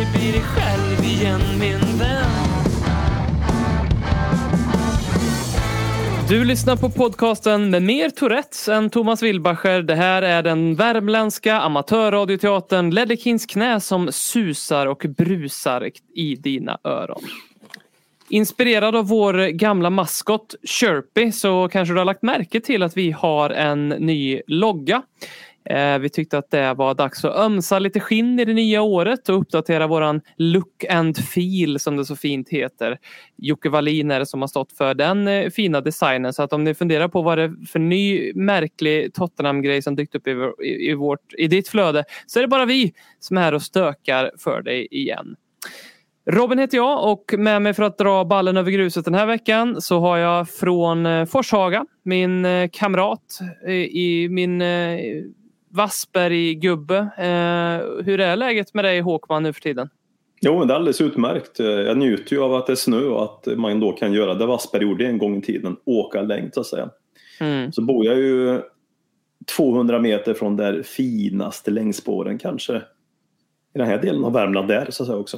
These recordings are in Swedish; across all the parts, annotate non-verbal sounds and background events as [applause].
aldrig bli dig själv igen min vän Du lyssnar på podcasten med mer Tourettes än Thomas Wilbacher. Det här är den värmländska amatörradioteatern Ledekins Kings knä som susar och brusar i dina öron. Inspirerad av vår gamla maskot Chirpy så kanske du har lagt märke till att vi har en ny logga. Eh, vi tyckte att det var dags att ömsa lite skinn i det nya året och uppdatera våran look and feel som det så fint heter. Jocke Wallin är det som har stått för den eh, fina designen så att om ni funderar på vad det är för ny märklig Tottenham-grej som dykt upp i, i, i, vårt, i ditt flöde så är det bara vi som är här och stökar för dig igen. Robin heter jag och med mig för att dra ballen över gruset den här veckan så har jag från eh, Forshaga min kamrat i min eh, Vassberg-gubbe. Eh, hur är läget med dig Håkman nu för tiden? Jo, det är alldeles utmärkt. Jag njuter ju av att det är snö och att man då kan göra det Wassberg gjorde en gång i tiden, åka längd så att säga. Mm. Så bor jag ju 200 meter från där finaste längdspåren kanske. I den här delen av Värmland där så att säga också.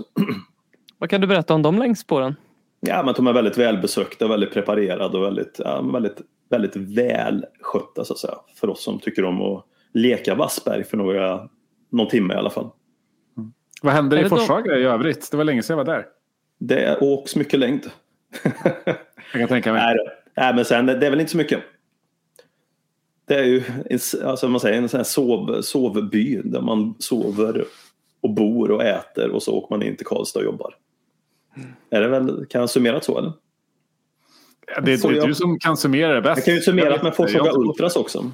[clears throat] Vad kan du berätta om de längdspåren? Ja, men de är väldigt välbesökta, väldigt preparerade och väldigt, ja, väldigt, väldigt välskötta så att säga. För oss som tycker om att leka Wassberg för några, någon timme i alla fall. Vad händer i Forshaga i övrigt? Det var länge sedan jag var där. Det åks mycket längd. Jag kan tänka mig. Nej, men sen, det är väl inte så mycket. Det är ju en, alltså man säger, en sån här sov, sovby där man sover och bor och äter och så åker man in till Karlstad och jobbar. Är det väl, kan jag summera så eller? Det får är jag- du som kan summera det bäst. Jag kan ju summera Forshaga har inte- Ultras också.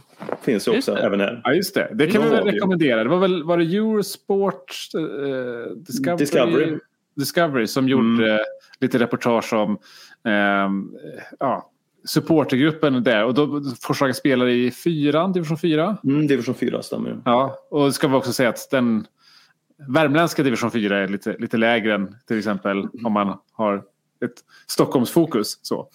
Finns ju också det. även här. Ja, just det. Det kan vi väl rekommendera. Det var väl var det Eurosport eh, Discovery, Discovery. Discovery som gjorde eh, lite reportage om ehm, ja, supportergruppen där. Och då Forshaga spelar i fyran, division 4. Mm, division 4 stämmer ju. Ja, och ska vi också säga att den värmländska division 4 är lite, lite lägre än till exempel om man har ett Stockholmsfokus. Så.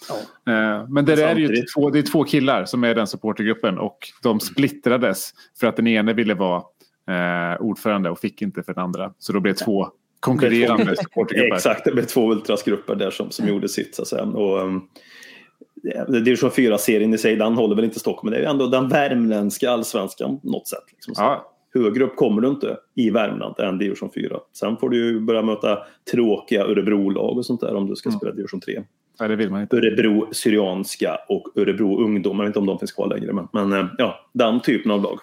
Eh, Men är det ju Samtidigt. två, det är två killar som är den supportergruppen och de splittrades för att den ene ville vara eh, ordförande och fick inte för den andra. Så då blev det två konkurrerande supportergrupper. [laughs] Exakt, det blev två ultrasgrupper där som, som gjorde sitt så att säga. Och, um, ja, division 4-serien i sig, den håller väl inte Stockholm, men det är ju ändå den värmländska allsvenskan på något sätt. Liksom. Ja, Högre upp kommer du inte i Värmland än division 4. Sen får du ju börja möta tråkiga Örebrolag och sånt där om du ska spela division 3. nej, det vill man inte. Örebro Syrianska och Örebro Ungdom, jag vet inte om de finns kvar längre. Men, men eh, ja, den typen av lag.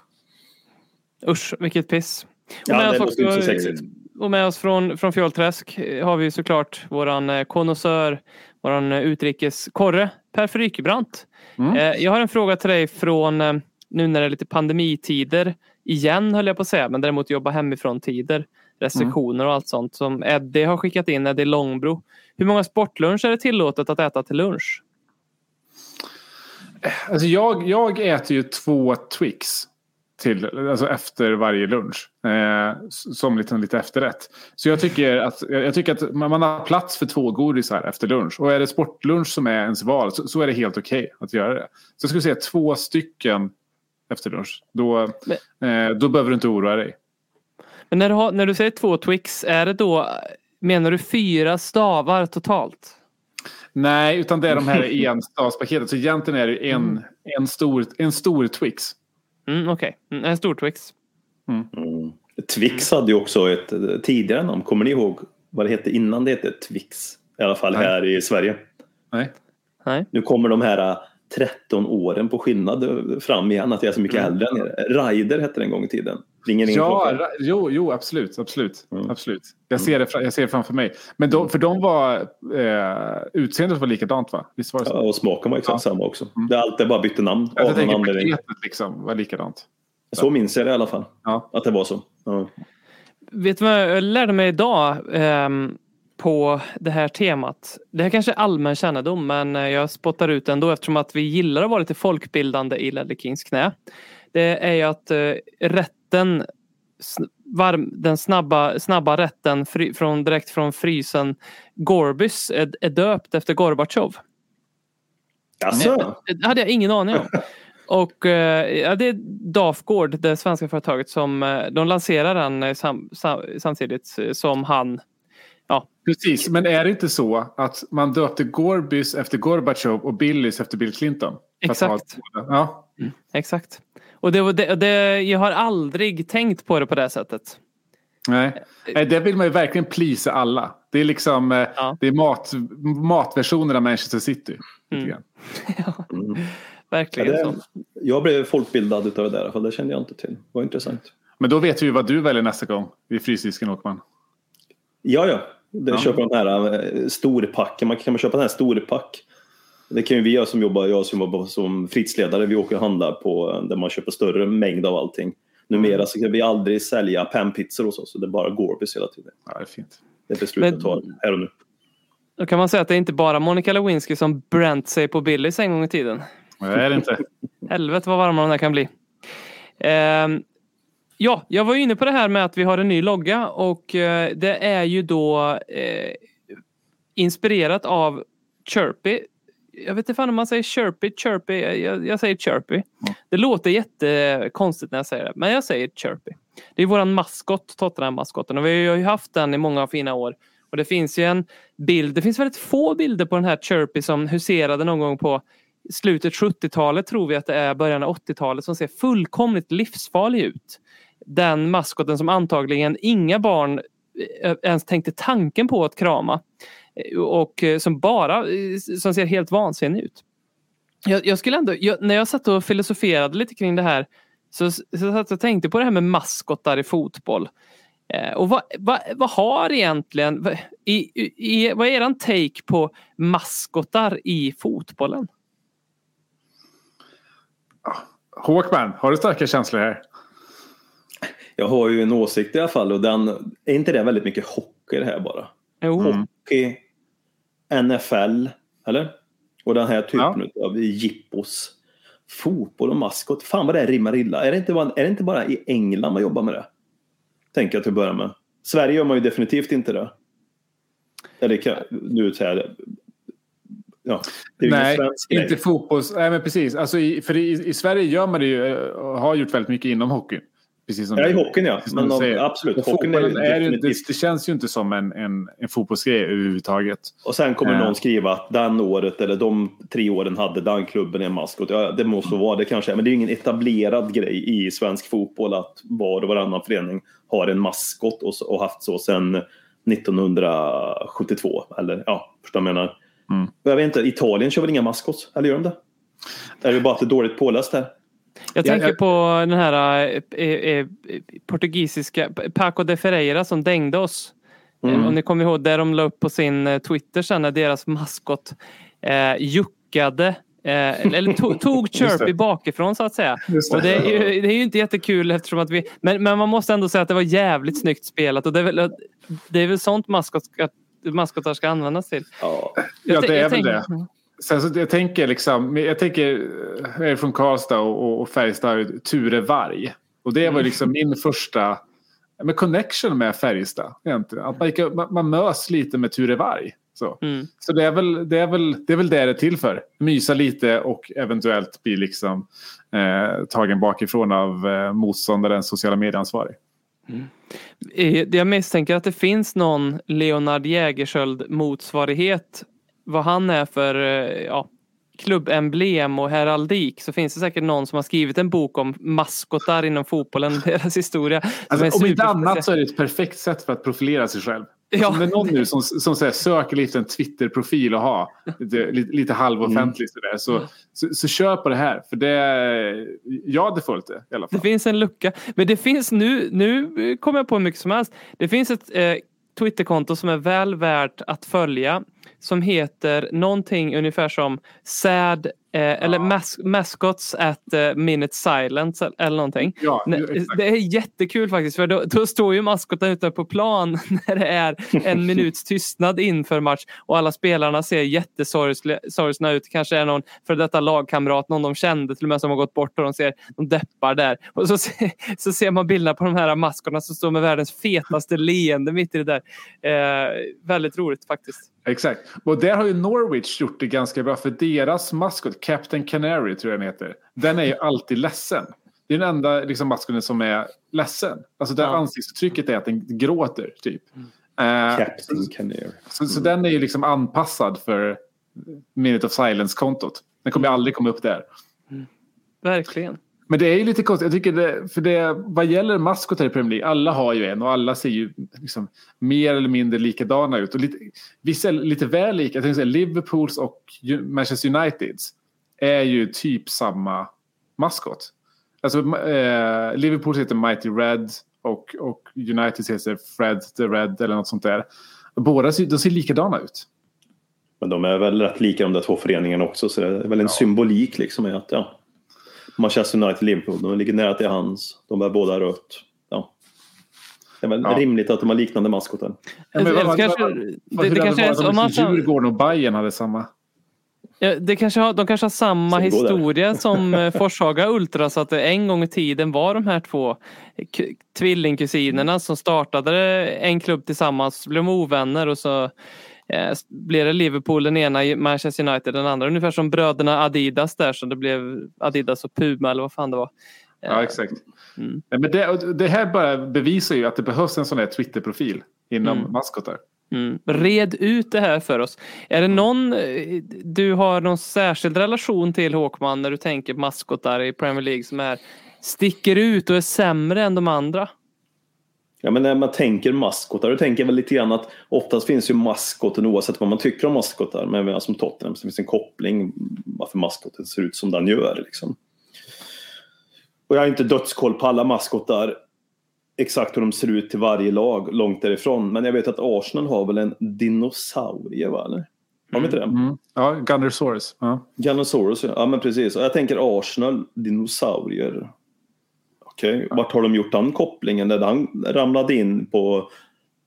Usch, vilket piss. Och Ja, med oss låter inte så också- sexigt. Och med oss från, från Fjollträsk eh, har vi såklart våran eh, konnässör, våran eh, utrikeskorre Per Frykebrant. Mm. Eh, Jag har en fråga till dig från eh, nu när det är lite pandemitider igen höll jag på att säga, men däremot jobba hemifrån tider, restriktioner och allt sånt som Eddie har skickat in, Eddie Långbro. Hur många sportluncher är det tillåtet att äta till lunch? Alltså jag, jag äter ju två Twix till, alltså efter varje lunch. Eh, som lite, lite efterrätt. Så jag tycker att, jag tycker att man man har plats för två godisar efter lunch. Och är det sportlunch som är ens val så, så är det helt okej att göra det. Så jag skulle säga två stycken efter lunch. Då, eh, då behöver du inte oroa dig. Men när du, har, när du säger två Twix, är det då, menar du fyra stavar totalt? Nej, utan det är de här [laughs] enstavspaketen. Så egentligen är det en, en, stor, en stor Twix. Mm, Okej, mm, en stor Twix. Mm. Twix hade ju också ett tidigare namn. Kommer ni ihåg vad det hette innan det hette Twix? I alla fall Nej. här i Sverige. Nej. Nej. Nu kommer de här 13 åren på skillnad eh, fram igen. Att jag är så mycket Mm. äldre än er. Rider hette det en gång i tiden. Ringer ingen Ja, ra- jo, jo, absolut. absolut, Mm. absolut. Jag, ser det, jag ser det framför mig. Men de, för de var... Eh, utseendet var likadant va? Visst var det så? Ja, och smaken var exakt samma också. Mm. Det är allt det bara bytte namn. jag av någon tänker paketet liksom var likadant. Så minns jag det i alla fall. Ja. Att det var så. Ja. Vet du vad jag lärde mig idag? Ehm, på det här temat. Det här kanske är allmän kännedom men eh, jag spottar ut ändå eftersom att vi gillar att vara lite folkbildande i Ledley Kings knä. Det är ju att eh, rätten, den snabba, snabba rätten fri, från, direkt från frysen Gorbys är, är döpt efter Gorbatjov. Alltså, Det hade jag ingen aning om. [laughs] Och eh, ja, det är Dafgård, det svenska företaget som de lanserar den sam, sam, samtidigt som han. Ja, Precis, men är det inte så att man döpte Gorbys efter Gorbatjov och Billys efter Bill Clinton? För Exakt. Ja. exakt. Och det, var- det, det, jag har aldrig tänkt på det på det sättet. Nej. Nej, det vill man ju verkligen plisa alla. Det är liksom eh, Ja. det är mat, matversionen av Manchester City. Mm. [laughs] ja, Verkligen det, så. jag blev folkbildad utav det där fall. Det kände jag inte till. Det var intressant. Men då vet vi ju vad du väljer nästa gång i Frysdisken Åkman. Ja, ja. Det Ja. köper den här eh, storpacken. Man kan man köpa den här storpack. Det kan ju vi göra som jobbar, jag som jobbar som fritidsledare. Vi åker och handlar på eh, där man köper större mängd av allting. Numera så kan vi aldrig sälja panpizzor hos oss. Så det är bara Gorbis hela tiden. Ja, det är fint. Det är beslutet Men- tar här och nu. Då kan man säga att det är inte bara Monica Lewinsky som bränt sig på Billys en gång i tiden. Men det är det inte. [laughs] Helvete vad varma de där kan bli. Ehm, ja, jag var ju inne på det här med att vi har en ny logga och eh, det är ju då eh, inspirerat av Chirpy. Jag vet inte fan om man säger Chirpy, Chirpy, jag, jag säger Chirpy. Det låter jättekonstigt när jag säger det, men jag säger Chirpy. Det är våran maskot, Tottenham-maskoten och vi har ju haft den i många fina år. Och det finns ju en bild, det finns väldigt få bilder på den här Chirpy som huserade någon gång på slutet 70-talet tror vi att det är början av 80-talet som ser fullkomligt livsfarlig ut. Den maskoten som antagligen inga barn eh, ens tänkte tanken på att krama. Eh, och eh, som bara som ser helt vansinnig ut. Jag, jag skulle ändå, jag, när jag satt och filosoferade lite kring det här så, så satt jag och tänkte på det här med maskotar i fotboll. Eh, och vad, vad, vad har egentligen, vad, i, i, vad är eran take på maskotar i fotbollen? Ah, Håkman, har du starka känslor här? Jag har ju en åsikt i alla fall och den, är inte det väldigt mycket hockey det här bara? Jo, Hockey, NFL, eller? Och den här typen av jippos. Fotboll och maskot. Fan vad det rimmar illa. Är det, inte bara, är det inte bara i England man jobbar med det? Tänker jag till att börja med. Sverige gör man ju definitivt inte det. Eller kan, nu säger. Ja, Nej, inte fotbolls... Nej, men precis. Alltså i, för i, I Sverige gör man det ju, eh, har gjort väldigt mycket inom hockeyn. Precis som Ja, i hockeyn ja. Men säger. absolut. Hockeyn är är det, det känns ju inte som en, en, en fotbollsgrej överhuvudtaget. Och sen kommer Ja. någon skriva att den året eller de tre åren hade den klubben en maskot. Ja, det måste vara det kanske. Men det är ju ingen etablerad grej i svensk fotboll att var och varannan förening har en maskot och, och haft så sedan 1972. Eller ja, förstår jag menar? Mm. Jag vet inte, Italien kör väl inga maskots? Eller gör de det? Är det bara att det är dåligt påläst här? Jag Ja, tänker jag- på den här eh, eh, portugisiska Paco de Ferreira som dängde oss. Mm. Eh, Om ni kommer ihåg det de la upp på sin eh, Twitter sen när deras maskot eh, juckade eh, eller to, [laughs] tog det. Chirpy bakifrån så att säga. Det. Och det, är ju, det är ju inte jättekul eftersom att vi men, men man måste ändå säga att det var jävligt snyggt spelat och det är väl, det är väl sånt maskot ska, maskotar ska användas till. Ja. Ja, Jag det tän- är jag väl det. Sen så jag tänker liksom, jag tänker, jag är från Karlstad och, och Färjestad, Ture Varg. Och det var liksom min första med connection med Färjestad. Egentligen. Att man, gick, man, man mös lite med Ture Varg. Så, Mm. så det, är väl, det, är väl, det är väl det det är till för. Mysa lite och eventuellt bli liksom, eh, tagen bakifrån av eh, motståndarens sociala medieansvarig. Eh, Jag misstänker att det finns någon Leonard Jägerskiöld motsvarighet. Vad han är för eh, ja, klubbemblem och heraldik så finns det säkert någon som har skrivit en bok om maskotar inom fotbollen deras historia. Alltså, om inte annat så är det ett perfekt sätt för att profilera sig själv. Ja. Om det är någon nu som, som säger, söker lite en Twitter-profil och ha lite, lite, lite halvoffentligt sådär, så, så, så kör på det här. För det, jag hade följt det i alla Det fall. finns en lucka. Men det finns nu, nu kommer jag på hur mycket som helst. Det finns ett eh, Twitterkonto som är väl värt att följa. Som heter någonting ungefär som sad eh, eller mas mascots at eh, minute silence eller någonting. Ja. Det är jättekul faktiskt för då, då står ju maskoten ute på plan [laughs] när det är en [laughs] minuts tystnad inför match och alla spelarna ser jättesorgsna ut. Kanske är någon för detta lagkamrat, någon de kände till och med som har gått bort och de ser de deppar där. Och så, se- så ser man bilderna på de här maskotarna som står med världens fetaste leende mitt i det där. Eh, väldigt roligt faktiskt. Exakt. Och där har ju Norwich gjort det ganska bra för deras maskot, Captain Canary tror jag den heter. Den är ju alltid ledsen. Det är den enda liksom, maskoten som är ledsen. Alltså det Ja. ansiktsuttrycket är att den gråter typ. Eh, Captain Canary. så, så den är ju liksom anpassad för Minute of Silence-kontot. Den kommer ju aldrig komma upp där. Verkligen. Men det är ju lite konstigt. Jag tycker det, för det, vad gäller maskotar i Premier League, alla har ju en och alla ser ju liksom mer eller mindre likadana ut. Och lite, vissa är lite väl lika. Jag säga, Liverpools och Manchester Uniteds är ju typ samma maskot. Alltså, eh, Liverpools heter Mighty Red och, och United heter Fred the Red eller något sånt där. Båda ser, de ser likadana ut. Men de är väl rätt lika de där två föreningarna också så det är väl en symbolik liksom att ja. Manchester United Liverpool, de ligger nära till hands. De är båda rött. Ja. Det är väl Ja. rimligt att de har liknande maskotar. Ja, men Eller vad- kanske, vad- det, Vad- hur det hade kanske är varit så, om man, Djurgården och Bayern hade samma? Ja, det kanske har, de kanske har samma historia [laughs] som eh, Forshaga Ultra så att en gång i tiden var de här två tvillingkusinerna som startade en klubb tillsammans, blev ovänner och så eh, blev det Liverpool den ena, Manchester United den andra. Ungefär som bröderna Adidas där så det blev Adidas och Puma eller vad fan det var. Ja, Eh, exakt. Mm. Ja, Men det, det här bara bevisar ju att det behövs en sån här Twitter-profil inom Mm. maskotar. Mm. Red ut det här för oss. Är det någon eh, du har någon särskild relation till Håkman när du tänker maskotar i Premier League som är sticker ut och är sämre än de andra? Ja, men när man tänker maskotar, då tänker jag väl lite grann att oftast finns ju maskoten oavsett vad man tycker om maskotar. Men som Tottenham så finns en koppling varför maskoten ser ut som den gör. Liksom. Och jag har inte dödskoll på alla maskotar exakt hur de ser ut till varje lag långt därifrån. Men jag vet att Arsenal har väl en dinosaurie, va? Eller? Har de inte det? Mm. Ja, Gunnersaurus. Ja. Ganosaurus, ja. ja men precis. Och jag tänker Arsenal, dinosaurier. Okej, vart har de gjort den kopplingen när han ramlade in på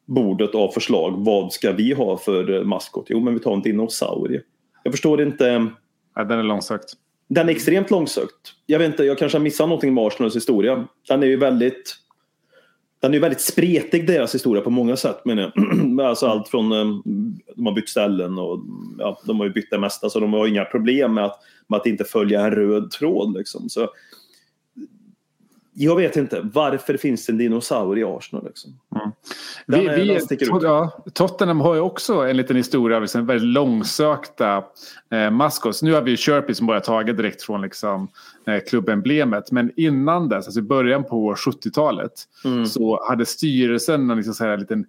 bordet av förslag? Vad ska vi ha för maskot? Jo, men vi tar en dinosaurie. Jag förstår inte. Ja, den är långsökt. Den är extremt långsökt. Jag vet inte, jag kanske har missat någonting med Arsenals historia. Den är ju väldigt den är ju väldigt spretig deras historia på många sätt menar jag. [clears throat] Alltså allt från eh, de har bytt ställen och ja, de har ju bytt det mesta så de har inga problem med att, med att inte följa en röd tråd liksom. Så, jag vet inte, varför finns det en dinosaurie i Arsenal liksom? Den Vi, är- vi, den ja, Tottenham har ju också en liten historia av liksom väldigt långsökta eh, maskots. Nu har vi ju Sherpy som bara tagit direkt från liksom, eh, klubbemblemet. Men innan dess, alltså i början på 70-talet, Mm. så hade styrelsen en liksom så här liten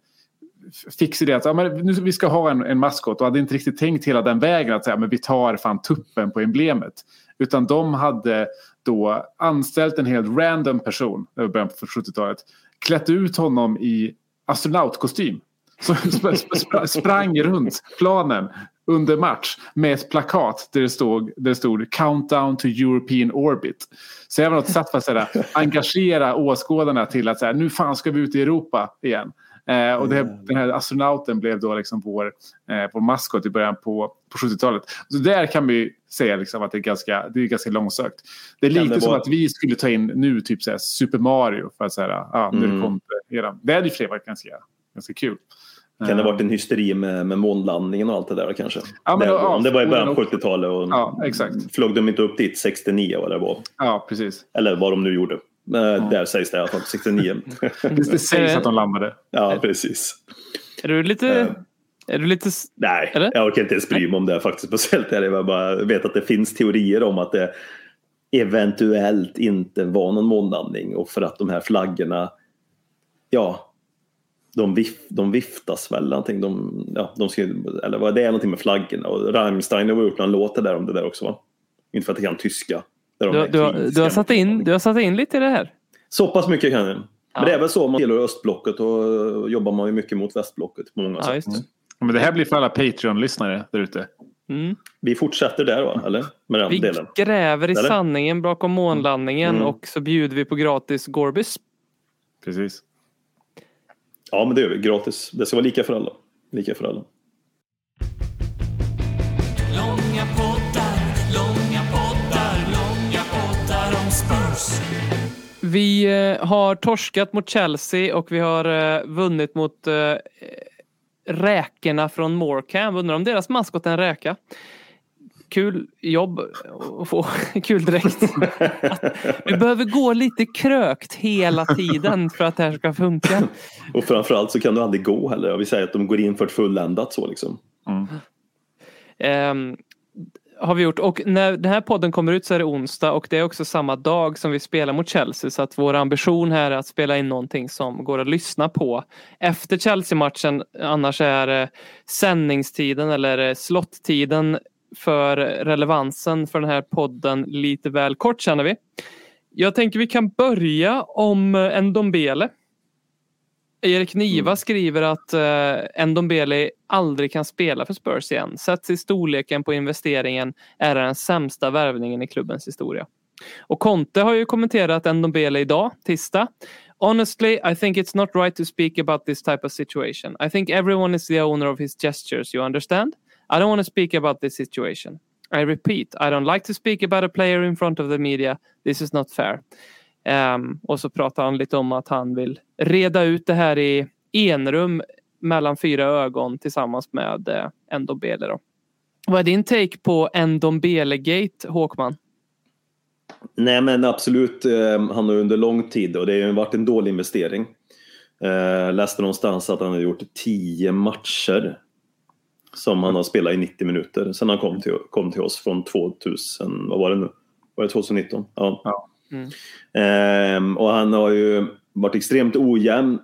fix idé att ja, men nu, vi ska ha en, en maskot och hade inte riktigt tänkt hela den vägen att säga men vi tar fan tuppen på emblemet. Utan de hade då anställt en helt random person i början på 70-talet. Klätt ut honom i astronautkostym. Som sp- sp- sprang runt planen under match med ett plakat där det stod, där det stod Countdown to European Orbit. Så det var något sätt för att här, engagera åskådarna till att så här, nu fan ska vi ut i Europa igen. Eh, och det, den här astronauten blev då liksom vår, eh, vår maskot i början på, på 70-talet. Så där kan vi säga liksom att det är ganska, det är ganska långsökt. Det är lite det som vara- att vi skulle ta in nu typ så Super Mario för att säga, ja, nu Mm. kom det redan. Det hade ju för sig varit ganska, ganska kul. Kan det Eh, ha varit en hysteri med, med månlandningen och allt det där kanske? Ja, men det, ja, om det var i början på förmodligen 70-talet och Ja, exakt. flög de inte upp dit 69 vad det var? Ja, precis. Eller vad de nu gjorde. Eh, Där sägs det i alla fall, 69. Det, [laughs] det sägs att de landade. ja, precis. Är du lite... Eh. Är du lite... Nej, Eller? jag orkar inte ens bry mig om det faktiskt speciellt. Jag bara vet att det finns teorier om att det eventuellt inte var någon månlandning och för att de här flaggorna, ja, de, vif, de viftas väl någonting. De, ja, de ska, eller vad det är någonting med flaggorna och Rammstein har gjort någon låt där om det där också va? Inte för att jag kan tyska. Där de Du, du, har- du, har satt in, du har satt in lite i det här. Så pass mycket kan jag. Ja. Men det är väl så, man tillhör östblocket och jobbar man ju mycket mot västblocket på många Ja, sätt. det. Men det här blir för alla Patreon-lyssnare där ute. Mm. Vi fortsätter där va? Eller? Med den Vi delen. gräver i Eller? sanningen bakom månlandningen Mm. och så bjuder vi på gratis Gorbis. Precis. Ja, men det gör vi. Gratis. Det ska vara lika för alla. Lika för alla. Spurs. Vi eh, har torskat mot Chelsea och vi har eh, vunnit mot eh, räkorna från Morecambe. Undrar om deras maskot är en räka. Kul jobb att få. [laughs] Kul direkt. Du behöver gå lite krökt hela tiden för att det här ska funka. Och framförallt så kan du aldrig gå heller. Vi säger att de går in för ett fulländat så liksom. Ehm, har vi gjort. Och när den här podden kommer ut så är det onsdag och det är också samma dag som vi spelar mot Chelsea. Så att vår ambition här är att spela in någonting som går att lyssna på efter Chelsea-matchen. Annars är eh, sändningstiden eller eh, slottiden för relevansen för den här podden lite väl kort känner vi. Jag tänker vi kan börja om en Ndombele. Erik Niva skriver att eh, Ndombele aldrig kan spela för Spurs igen. Sett till storleken på investeringen är det den sämsta värvningen i klubbens historia. Och Conte har ju kommenterat Ndombele idag, tisdag. Honestly, I think it's not right to speak about this type of situation. I think everyone is the owner of his gestures, you understand? I don't want to speak about this situation. I repeat, I don't like to speak about a player in front of the media. This is not fair. Ehm, och så pratar han lite om att han vill reda ut det här i enrum mellan fyra ögon tillsammans med eh, Ndombele. Då. Vad är din take på Ndombele-gate, Håkman? Nej men absolut, eh, han har under lång tid och det har varit en dålig investering. Eh, läste någonstans att han har gjort 10 matcher som han har spelat i 90 minuter sen han kom till, kom till oss från 2000, vad var det nu? Var det 2019? Ja. Ja. Mm. Ehm, och han har ju varit extremt ojämn.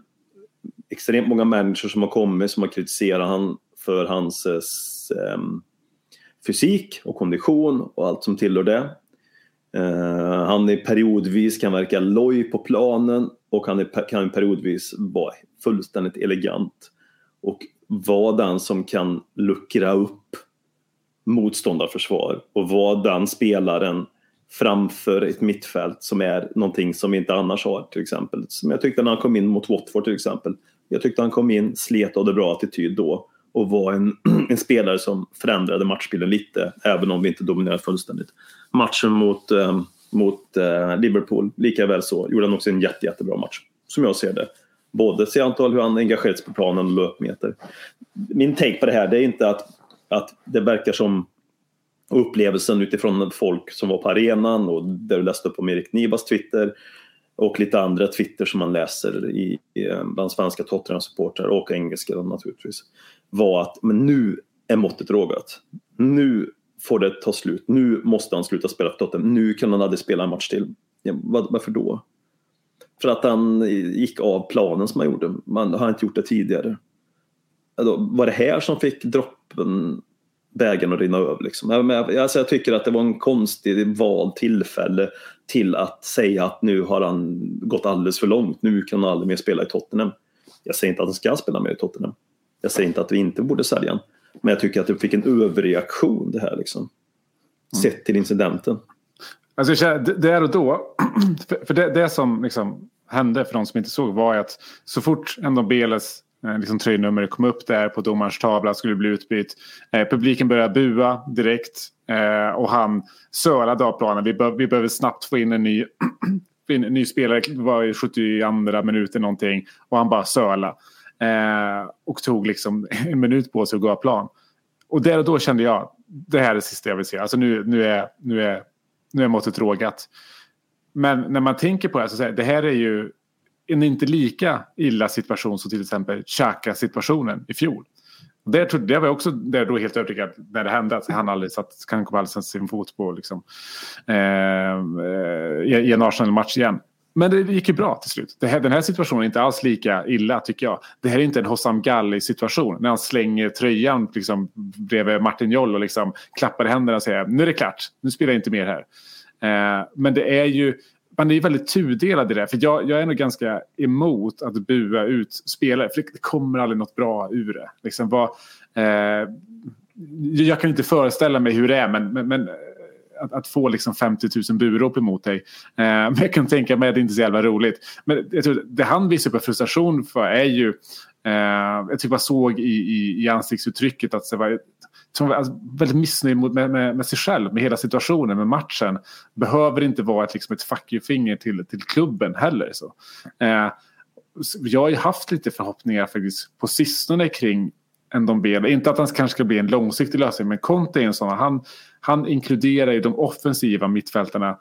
Extremt många människor som har kommit som har kritiserat han för hans eh, ehm, fysik och kondition och allt som tillhör det. Eh, han är periodvis kan verka loj på planen och han är, kan periodvis vara fullständigt elegant och vara den som kan luckra upp motståndarförsvar och vara den spelaren framför ett mittfält som är någonting som vi inte annars har till exempel. Som jag tyckte när han kom in mot Watford till exempel. Jag tyckte han kom in, slet av det bra attityd då och var en, [clears throat] en spelare som förändrade matchbilden lite även om vi inte dominerade fullständigt. Matchen mot, eh, mot eh, Liverpool, lika väl så, gjorde han också en jätte, jättebra match som jag ser det. Både se antal hur han engagerat sig på planen och löpmeter. Min take på det här det är inte att, att det verkar som upplevelsen utifrån folk som var på arenan och där du läste upp om Erik Nibas Twitter och lite andra Twitter som man läser i, i, eh, bland svenska Tottenham-supportrar och engelska naturligtvis var att men nu är måttet rågat. Nu får det ta slut. Nu måste han sluta spela för Tottenham. Nu kan han aldrig spela en match till. Ja, varför då? För att han gick av planen som han gjorde. Man har inte gjort det tidigare. Alltså, Var det här som fick droppen bägaren att rinna över? Liksom? Alltså jag tycker att det var en konstig vald tillfälle till att säga att nu har han gått alldeles för långt. Nu kan han aldrig mer spela i Tottenham. Jag säger inte att han ska spela mer i Tottenham. Jag säger inte att vi inte borde sälja honom. Men jag tycker att det fick en överreaktion det här liksom. Sett till incidenten. Alltså, där och då, [clears throat] för, det, det som liksom hände för de som inte såg var att så fort ändå Beles Eh, liksom, tröjnummer kom upp där på domarens tavla skulle bli utbytt. Eh, publiken började bua direkt eh, och han sölade av planen. Vi, be, vi behöver snabbt få in en ny, [clears throat] en ny spelare. Det var i 72 minuten någonting och han bara söla. Eh, och tog liksom [laughs] en minut på sig att gå av plan. Och där och då kände jag, det här är det sista jag vill se. Alltså nu, nu, är, nu, är, nu är måttet rågat. Men när man tänker på det så säger det här är ju en inte lika illa situation som till exempel Xhaka-situationen i fjol. Det, trodde, det var jag också där då helt övertygad när det hände att han aldrig satt, kan komma sätta sin fot på liksom, eh, eh, i en Arsenal-match igen. Men det gick ju bra till slut. Det här, den här situationen är inte alls lika illa tycker jag. Det här är inte en Hossam Galli-situation när han slänger tröjan liksom, bredvid Martin Joll och liksom, klappar i händerna och säger nu är det klart, nu spelar jag inte mer här. Eh, men det är ju man är väldigt tudelad i det. För jag, jag är nog ganska emot att bua ut spelare. För det kommer aldrig något bra ur det. Liksom vad, Eh, jag kan inte föreställa mig hur det är men, men, men eh, att, att, få liksom 50 000 burop emot dig. Eh, men jag kan tänka mig att det inte är så jävla roligt. Men jag tror, det han visar på frustration för är ju eh, jag tycker man såg i, i, i ansiktsuttrycket att så var som var alltså väldigt missnöjd med, med, med, sig själv, med hela situationen, med matchen. Behöver inte vara ett, liksom ett fuck you-finger till, till klubben heller. Så. Eh, jag har ju haft lite förhoppningar faktiskt på sistone kring Ndombele. Inte att han kanske ska bli en långsiktig lösning men Conte är en sån. Han, han inkluderar ju de offensiva mittfältarna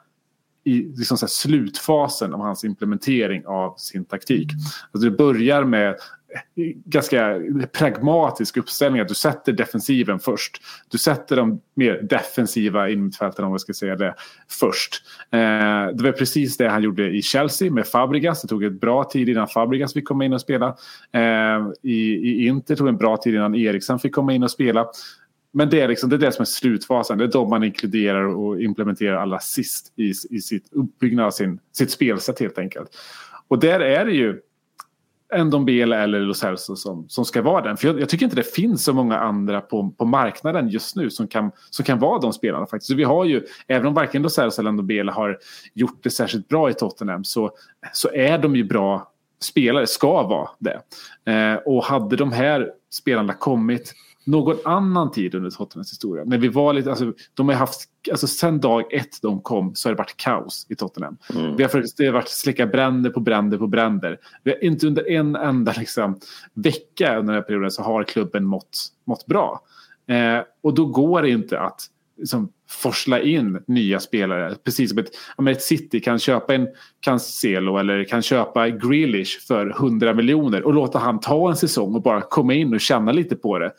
i liksom så slutfasen av hans implementering av sin taktik. Alltså det börjar med ganska pragmatisk uppställning. Att du sätter defensiven först. Du sätter de mer defensiva innermittfältarna om jag ska säga det först. Eh, det var precis det han gjorde i Chelsea med Fabregas. Det tog ett bra tid innan Fabregas fick komma in och spela. Eh, i, I Inter tog det en bra tid innan Eriksen fick komma in och spela. Men det är, liksom, det är det som är slutfasen. Det är de man inkluderar och implementerar allra sist i, i sitt uppbyggnad av sin, sitt spelsätt helt enkelt. Och där är det ju Ndombele eller Los Celso som, som ska vara den. För jag, jag, tycker inte det finns så många andra på, på marknaden just nu som kan, som kan vara de spelarna faktiskt. Så vi har ju, även om varken Los Celso eller Ndombele har gjort det särskilt bra i Tottenham så, så är de ju bra spelare, ska vara det. Eh, och hade de här spelarna kommit någon annan tid under Tottenhams historia. När vi var lite, alltså, de har haft, alltså sen dag ett de kom så har det varit kaos i Tottenham. Mm. Vi har, det har varit släcka bränder på bränder på bränder. Vi har inte under en enda liksom, vecka under den här perioden så har klubben mått, mått bra. Eh, och då går det inte att liksom, forsla in nya spelare. Precis som ett, ett City kan köpa en Cancelo eller kan köpa Grealish för 100 miljoner och låta han ta en säsong och bara komma in och känna lite på det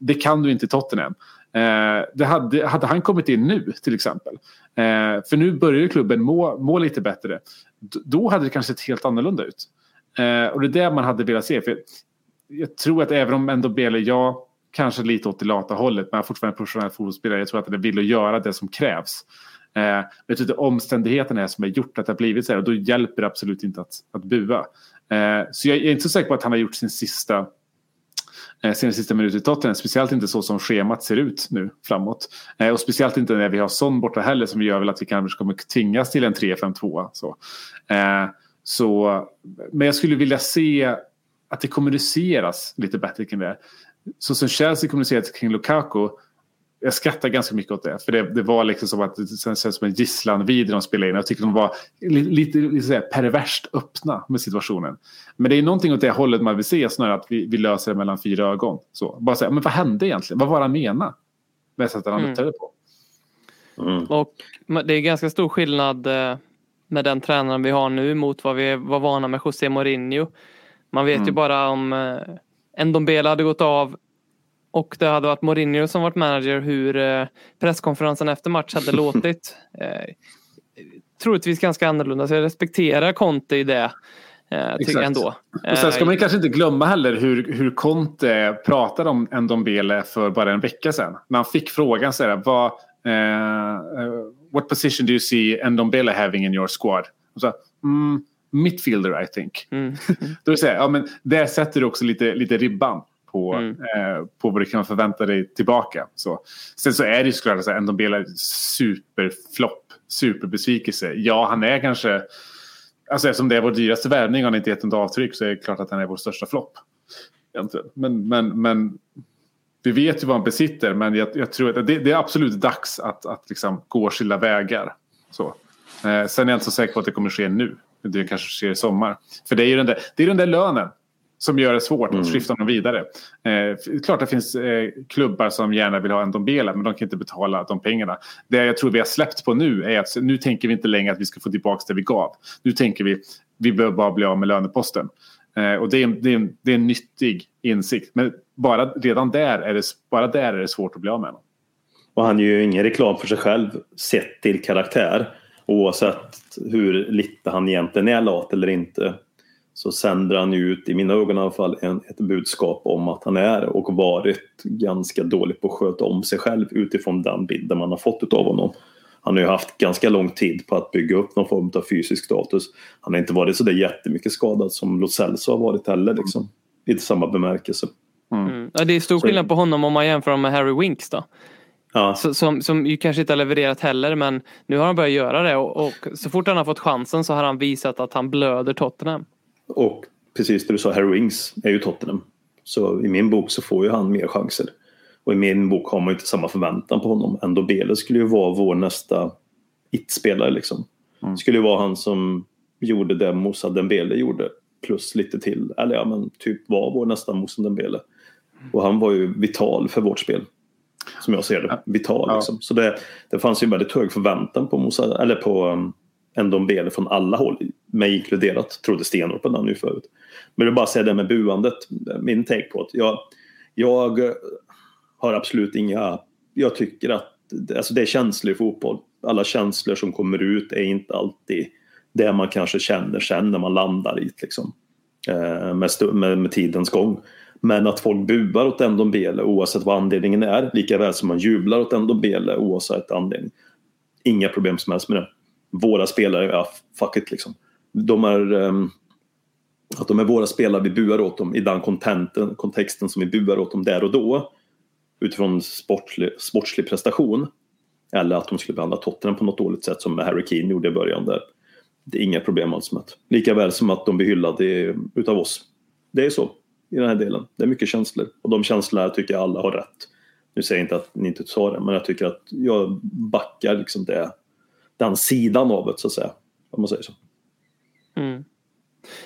det kan du inte i Tottenham. Eh, det hade, hade han kommit in nu till exempel. Eh, för nu börjar ju klubben må, må lite bättre. D då hade det kanske sett helt annorlunda ut. Eh, och det är det man hade velat se. För jag tror att även om ändå Bele, ja, kanske lite åt det lata hållet, men fortfarande professionell fotbollsspelare. Jag tror att han vill att göra det som krävs. Eh, men jag tror att omständigheterna är som har gjort att det har blivit så här och då hjälper det absolut inte att, att bua. Eh, så jag är inte så säker på att han har gjort sin sista eh, sina sista minuter i Tottenham. Speciellt inte så som schemat ser ut nu framåt. Eh, och speciellt inte när vi har Son borta heller som gör väl att vi kanske kommer tvingas till en 3-5-2. Så. Eh, så, men jag skulle vilja se att det kommuniceras lite bättre kring det. Så som Chelsea kommunicerat kring Lukaku jag skrattar ganska mycket åt det. För det, det var liksom som att det känns som en gisslanvideo de spelade in. Jag tycker de var lite, lite så perverst öppna med situationen. Men det är någonting åt det hållet man vill se snarare att vi, vi löser det mellan fyra ögon. Så, bara säga, men vad hände egentligen? Vad var det han menade? Med sättet han mm. på. Mm. Och det är ganska stor skillnad eh, med den tränaren vi har nu mot vad vi var vana med José Mourinho. Man vet mm. ju bara om eh, Ndombele hade gått av och det hade varit Mourinho som varit manager hur eh, presskonferensen efter match hade låtit. [laughs] Eh, troligtvis ganska annorlunda så jag respekterar Conte i det. Eh, ändå. Och sen ska man kanske inte glömma heller hur, hur Conte pratade om Ndombele för bara en vecka sedan. När han fick frågan så här, vad, uh, what position do you see Ndombele having in your squad? Och så, mm, midfielder I think. Mm. [laughs] Då säga, ja, men där sätter du också lite, lite ribban på, mm. eh, på vad du kan förvänta dig tillbaka. Så. Sen så är det ju såklart att Ndombele är superflopp, superbesvikelse. Ja, han är kanske, alltså eftersom det är vår dyraste värvning och han inte gett något avtryck så är det klart att han är vår största flopp. Men, men, men vi vet ju vad han besitter men jag, jag tror att det, det, är absolut dags att, att liksom gå skilda vägar. Så. Eh, sen är jag inte så säker på att det kommer ske nu. Det kanske sker i sommar. För det är ju den där, det är den där lönen som gör det svårt mm. att skifta dem vidare. Eh, klart det finns eh, klubbar som gärna vill ha en Dombele men de kan inte betala de pengarna. Det jag tror vi har släppt på nu är att nu tänker vi inte längre att vi ska få tillbaka det vi gav. Nu tänker vi vi behöver bara bli av med löneposten. Eh, och det är, det, är en, det är en nyttig insikt. Men bara, redan där är det, bara där är det svårt att bli av med honom. Och han gör ju ingen reklam för sig själv sett till karaktär. Oavsett hur lite han egentligen är lat eller inte så sänder han ut, i mina ögon i alla fall, en, ett budskap om att han är och varit ganska dålig på att sköta om sig själv utifrån den bilden man har fått av honom. Han har ju haft ganska lång tid på att bygga upp någon form av fysisk status. Han har inte varit så där jättemycket skadad som Lo Celso har varit heller, liksom, i samma bemärkelse. Mm. Ja, det är stor skillnad på honom om man jämför med Harry Winks då. Ja, Så- Som, som ju kanske inte har levererat heller men nu har han börjat göra det och, och så fort han har fått chansen så har han visat att han blöder Tottenham. Och precis det du sa, Harry Wings är ju Tottenham. Så i min bok så får ju han mer chanser. Och i min bok har man ju inte samma förväntan på honom. Ändå Bele skulle ju vara vår nästa it-spelare liksom. Skulle ju vara han som gjorde det Moussa Dembele gjorde. Plus lite till. Eller ja men typ var vår nästa Moussa Dembele. Och han var ju vital för vårt spel. Som jag ser det. Vital Ja. liksom. Så det, det fanns ju väldigt hög förväntan på Moussa, eller på um, Ndombele från alla håll. Mig inkluderat. Trodde stenhårt på den nu förut. Men jag vill bara säga det med buandet. Min take på det. Jag, jag eh, har absolut inga... Jag tycker att alltså det är känslor i fotboll. Alla känslor som kommer ut är inte alltid det man kanske känner sen när man landar i det. Liksom. Eh, med, med, med tidens gång. Men att folk buar åt Ndombele oavsett vad anledningen är. Lika väl som man jublar åt Ndombele oavsett anledning. Inga problem som helst med det. Våra spelare, ja fuck it liksom. De är... um, att de är våra spelare, vi buar åt dem i den kontenten, kontexten som vi buar åt dem där och då. Utifrån sportslig, sportslig prestation. Eller att de skulle behandla Tottenham på något dåligt sätt som Harry Keane gjorde i början. Där. Det är inga problem alls med det. Lika väl som att de blir hyllade utav oss. Det är så i den här delen. Det är mycket känslor. Och de känslorna tycker jag alla har rätt. Nu säger jag inte att ni inte sa det, men jag tycker att jag backar liksom det, den sidan av det så att säga. Om man säger så. Mm.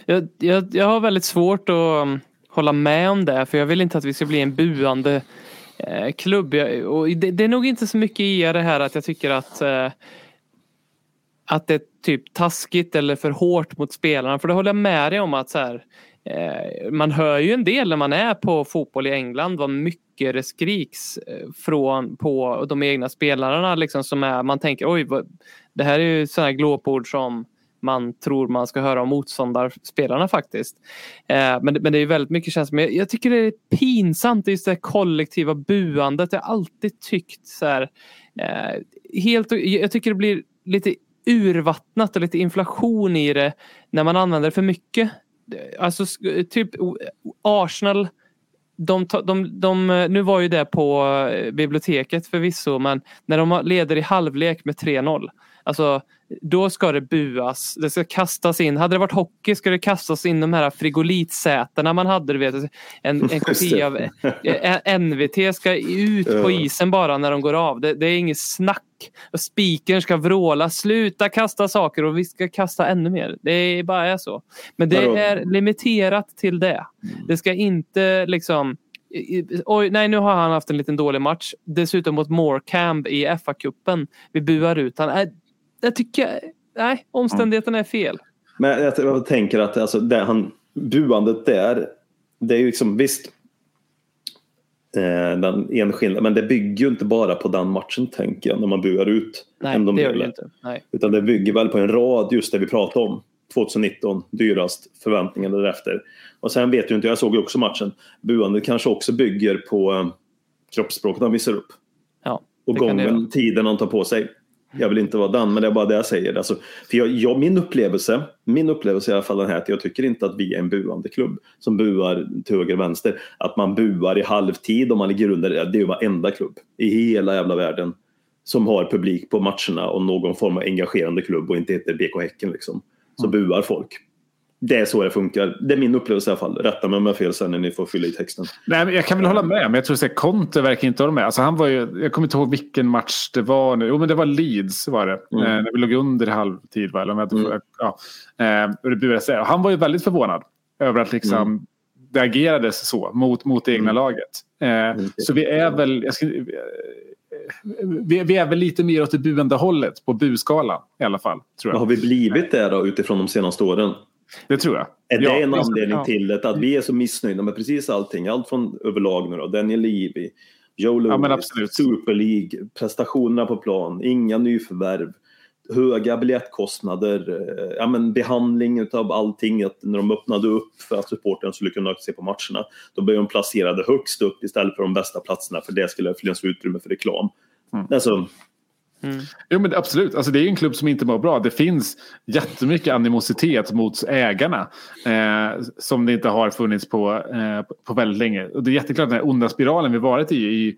Jag, jag, jag har väldigt svårt att um, hålla med om det för jag vill inte att vi ska bli en buande eh, klubb. Jag, och det, det är nog inte så mycket i det här att jag tycker att eh, att det är typ taskigt eller för hårt mot spelarna. För det håller jag med dig om att så här, Eh, man hör ju en del när man är på fotboll i England vad mycket det skriks eh, från på de egna spelarna liksom som är man tänker oj vad, det här är ju sådana glåpord som man tror man ska höra om motståndarspelarna faktiskt. Eh, men, det- men det är väldigt mycket känslor. Men jag, jag tycker det är pinsamt just det kollektiva buandet. Jag har alltid tyckt så här. Eh, helt, jag tycker det blir lite urvattnat och lite inflation i det när man använder det för mycket. Alltså typ Arsenal de, de, de, nu var ju det på eh, biblioteket förvisso men när de leder i halvlek med 3-0 Alltså då ska det buas, det ska kastas in. Hade det varit hockey ska det kastas in de här frigolitsätena man hade. Du vet, en, en [laughs] kopia av NVT ska ut på isen bara när de går av. Det, det är inget snack. Och Spikern ska vråla, sluta kasta saker och vi ska kasta ännu mer. Det är bara så. Men det är limiterat till det. Det ska inte liksom Oj, nej nu har han haft en liten dålig match. Dessutom mot Morecambe i FA-cupen. Vi buar ut han. Jag tycker... Nej, omständigheterna är fel. Men jag, jag tänker att alltså, det, han, buandet där, det är ju liksom visst eh, den enskilda, men det bygger ju inte bara på den matchen tänker jag när man buar ut. Nej, en det gör det inte. Nej. Utan det bygger väl på en rad just det vi pratade om. 2019, dyrast, förväntningarna därefter. Och sen vet ju inte, jag såg ju också matchen, buandet kanske också bygger på eh, kroppsspråket han visar upp. Ja, Och gången, tiden han tar på sig. Jag vill inte vara den, men det är bara det jag säger. Alltså, för jag, jag, min upplevelse, min upplevelse i alla fall den här att jag tycker inte att vi är en buande klubb som buar till höger och vänster. Att man buar i halvtid om man ligger under, det är ju varenda klubb i hela jävla världen som har publik på matcherna och någon form av engagerande klubb och inte heter BK Häcken liksom. Så buar folk. Det är så det funkar. Det är min upplevelse i alla fall. Rätta mig om jag har fel sen när ni får fylla i texten. Nej, men jag kan väl hålla med, men jag tror att Conte verkar inte hålla med. Alltså, han var ju, jag kommer inte ihåg vilken match det var nu. Jo, men det var Leeds var det. Mm. Eh, när vi låg under i halvtid. Va? Eller inte, Mm. ja. eh, och han var ju väldigt förvånad över att liksom, Mm. det agerades så mot, mot det egna laget. Eh, Så vi är väl... Ska, vi, vi är väl lite mer åt det buende hållet på buskalan i alla fall. Tror jag. har vi blivit det då utifrån de senaste åren? Det tror jag. Är det Ja, en just- anledning ja. till det? Att vi är så missnöjda med precis allting? Allt från överlag nu då. Daniel Levy, Joe Louis, Ja. Super League, prestationerna på plan, inga nyförvärv, höga biljettkostnader, eh, ja, men behandling av allting. Att när de öppnade upp för att supporten skulle kunna se på matcherna, då blev de placerade högst upp istället för de bästa platserna för det skulle finnas utrymme för reklam. Mm. Alltså, Jo, men absolut. Alltså, det är en klubb som inte mår bra. Det finns jättemycket animositet mot ägarna. Eh, som det inte har funnits på, eh, på väldigt länge. Och det är jätteklart den här onda spiralen vi varit i i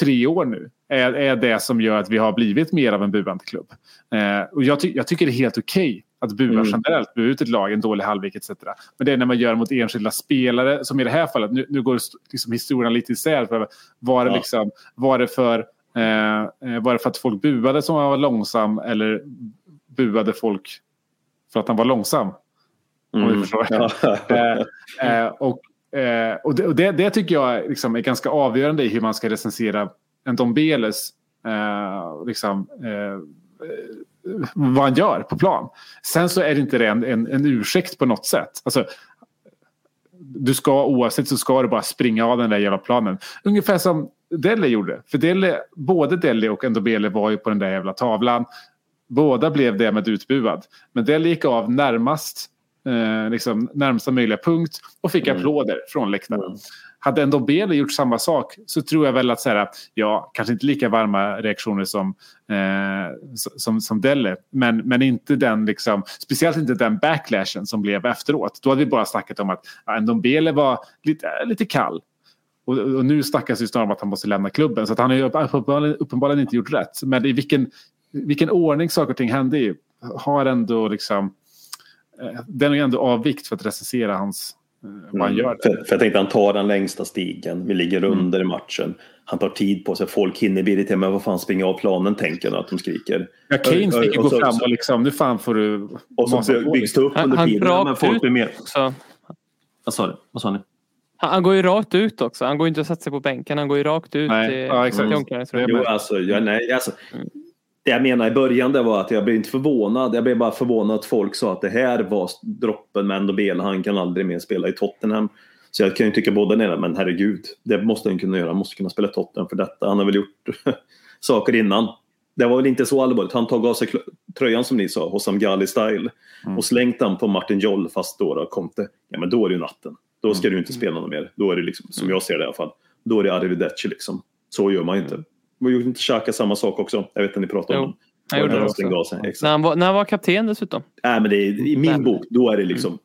tre år nu. Är, är det som gör att vi har blivit mer av en buande klubb. Eh, och jag, ty jag tycker det är helt okej att bua Mm. generellt. Bua ut ett lag, en dålig halvlek etc. Men det är när man gör mot enskilda spelare. Som i det här fallet. Nu, nu går liksom historien lite isär. För var, det Ja. liksom, var det för Eh, eh, var det för att folk buade som han var långsam eller buade folk för att han var långsam? Om du förstår. Ja. [laughs] Eh, eh, och eh, och, det, och det, det tycker jag liksom är ganska avgörande i hur man ska recensera en eh, liksom, eh, eh, vad han gör på plan. Sen så är det inte det en, en, en ursäkt på något sätt. Alltså, du ska oavsett så ska du bara springa av den där jävla planen. Ungefär som Dele gjorde. För Dele, både Dele och Ndobele var ju på den där jävla tavlan. Båda blev därmed utbuad. Men Dele gick av närmast eh, liksom, närmsta möjliga punkt och fick applåder från läktaren. Mm. Hade Ndobele gjort samma sak så tror jag väl att så här, ja, kanske inte lika varma reaktioner som, eh, som, som Delle. Men, men inte den, liksom, speciellt inte den backlashen som blev efteråt. Då hade vi bara snackat om att ja, Ndombele var lite, lite kall. Och, och nu snackas det snarare om att han måste lämna klubben. Så att han har ju uppenbarligen, uppenbarligen inte gjort rätt. Men i vilken, vilken ordning saker och ting hände i har ändå liksom... Eh, den är ju ändå av vikt för att recensera hans, eh, vad han gör. Mm. För, för jag tänkte han tar den längsta stigen. Vi ligger under i matchen. Han tar tid på sig. Folk hinner bli irriterade. Men vad fan springer av planen tänker jag att de skriker. Ja, Kane fick ju gå fram och liksom, nu fan får du... Och så byggs det upp Han- under han tiden. rakt Men folk ut. blir mer... Så, Vad sa du? Vad sa ni? Han, han går ju rakt ut också. Han går ju inte att sätta sig på bänken. Han går ju rakt ut Nej, till, ja, exakt. till omklädningsrummet. Jo, alltså, jag, nej, alltså, det jag menar i början det var att jag blev inte förvånad. Jag blev bara förvånad att folk sa att det här var droppen med Ndobele. Han kan aldrig mer spela i Tottenham. Så jag kan ju tycka båda delarna, men herregud. Det måste han kunna göra. Han måste kunna spela Tottenham för detta. Han har väl gjort [laughs] saker innan. Det var väl inte så allvarligt. Han tog av sig tröjan som ni sa, Hossam Ghali style. Och slängt den på Martin Joll fast då, då kom det. Ja men då är det ju natten. Då ska du inte spela något mer. Då är det liksom, som jag ser det i alla fall. Då är det arrivederci liksom. Så gör man inte. Och gjorde inte Xhaka samma sak också? Jag vet att ni pratade om han gjorde det också. När han, var, när han var kapten dessutom. Nej, men det är, i min Men- bok, då är det liksom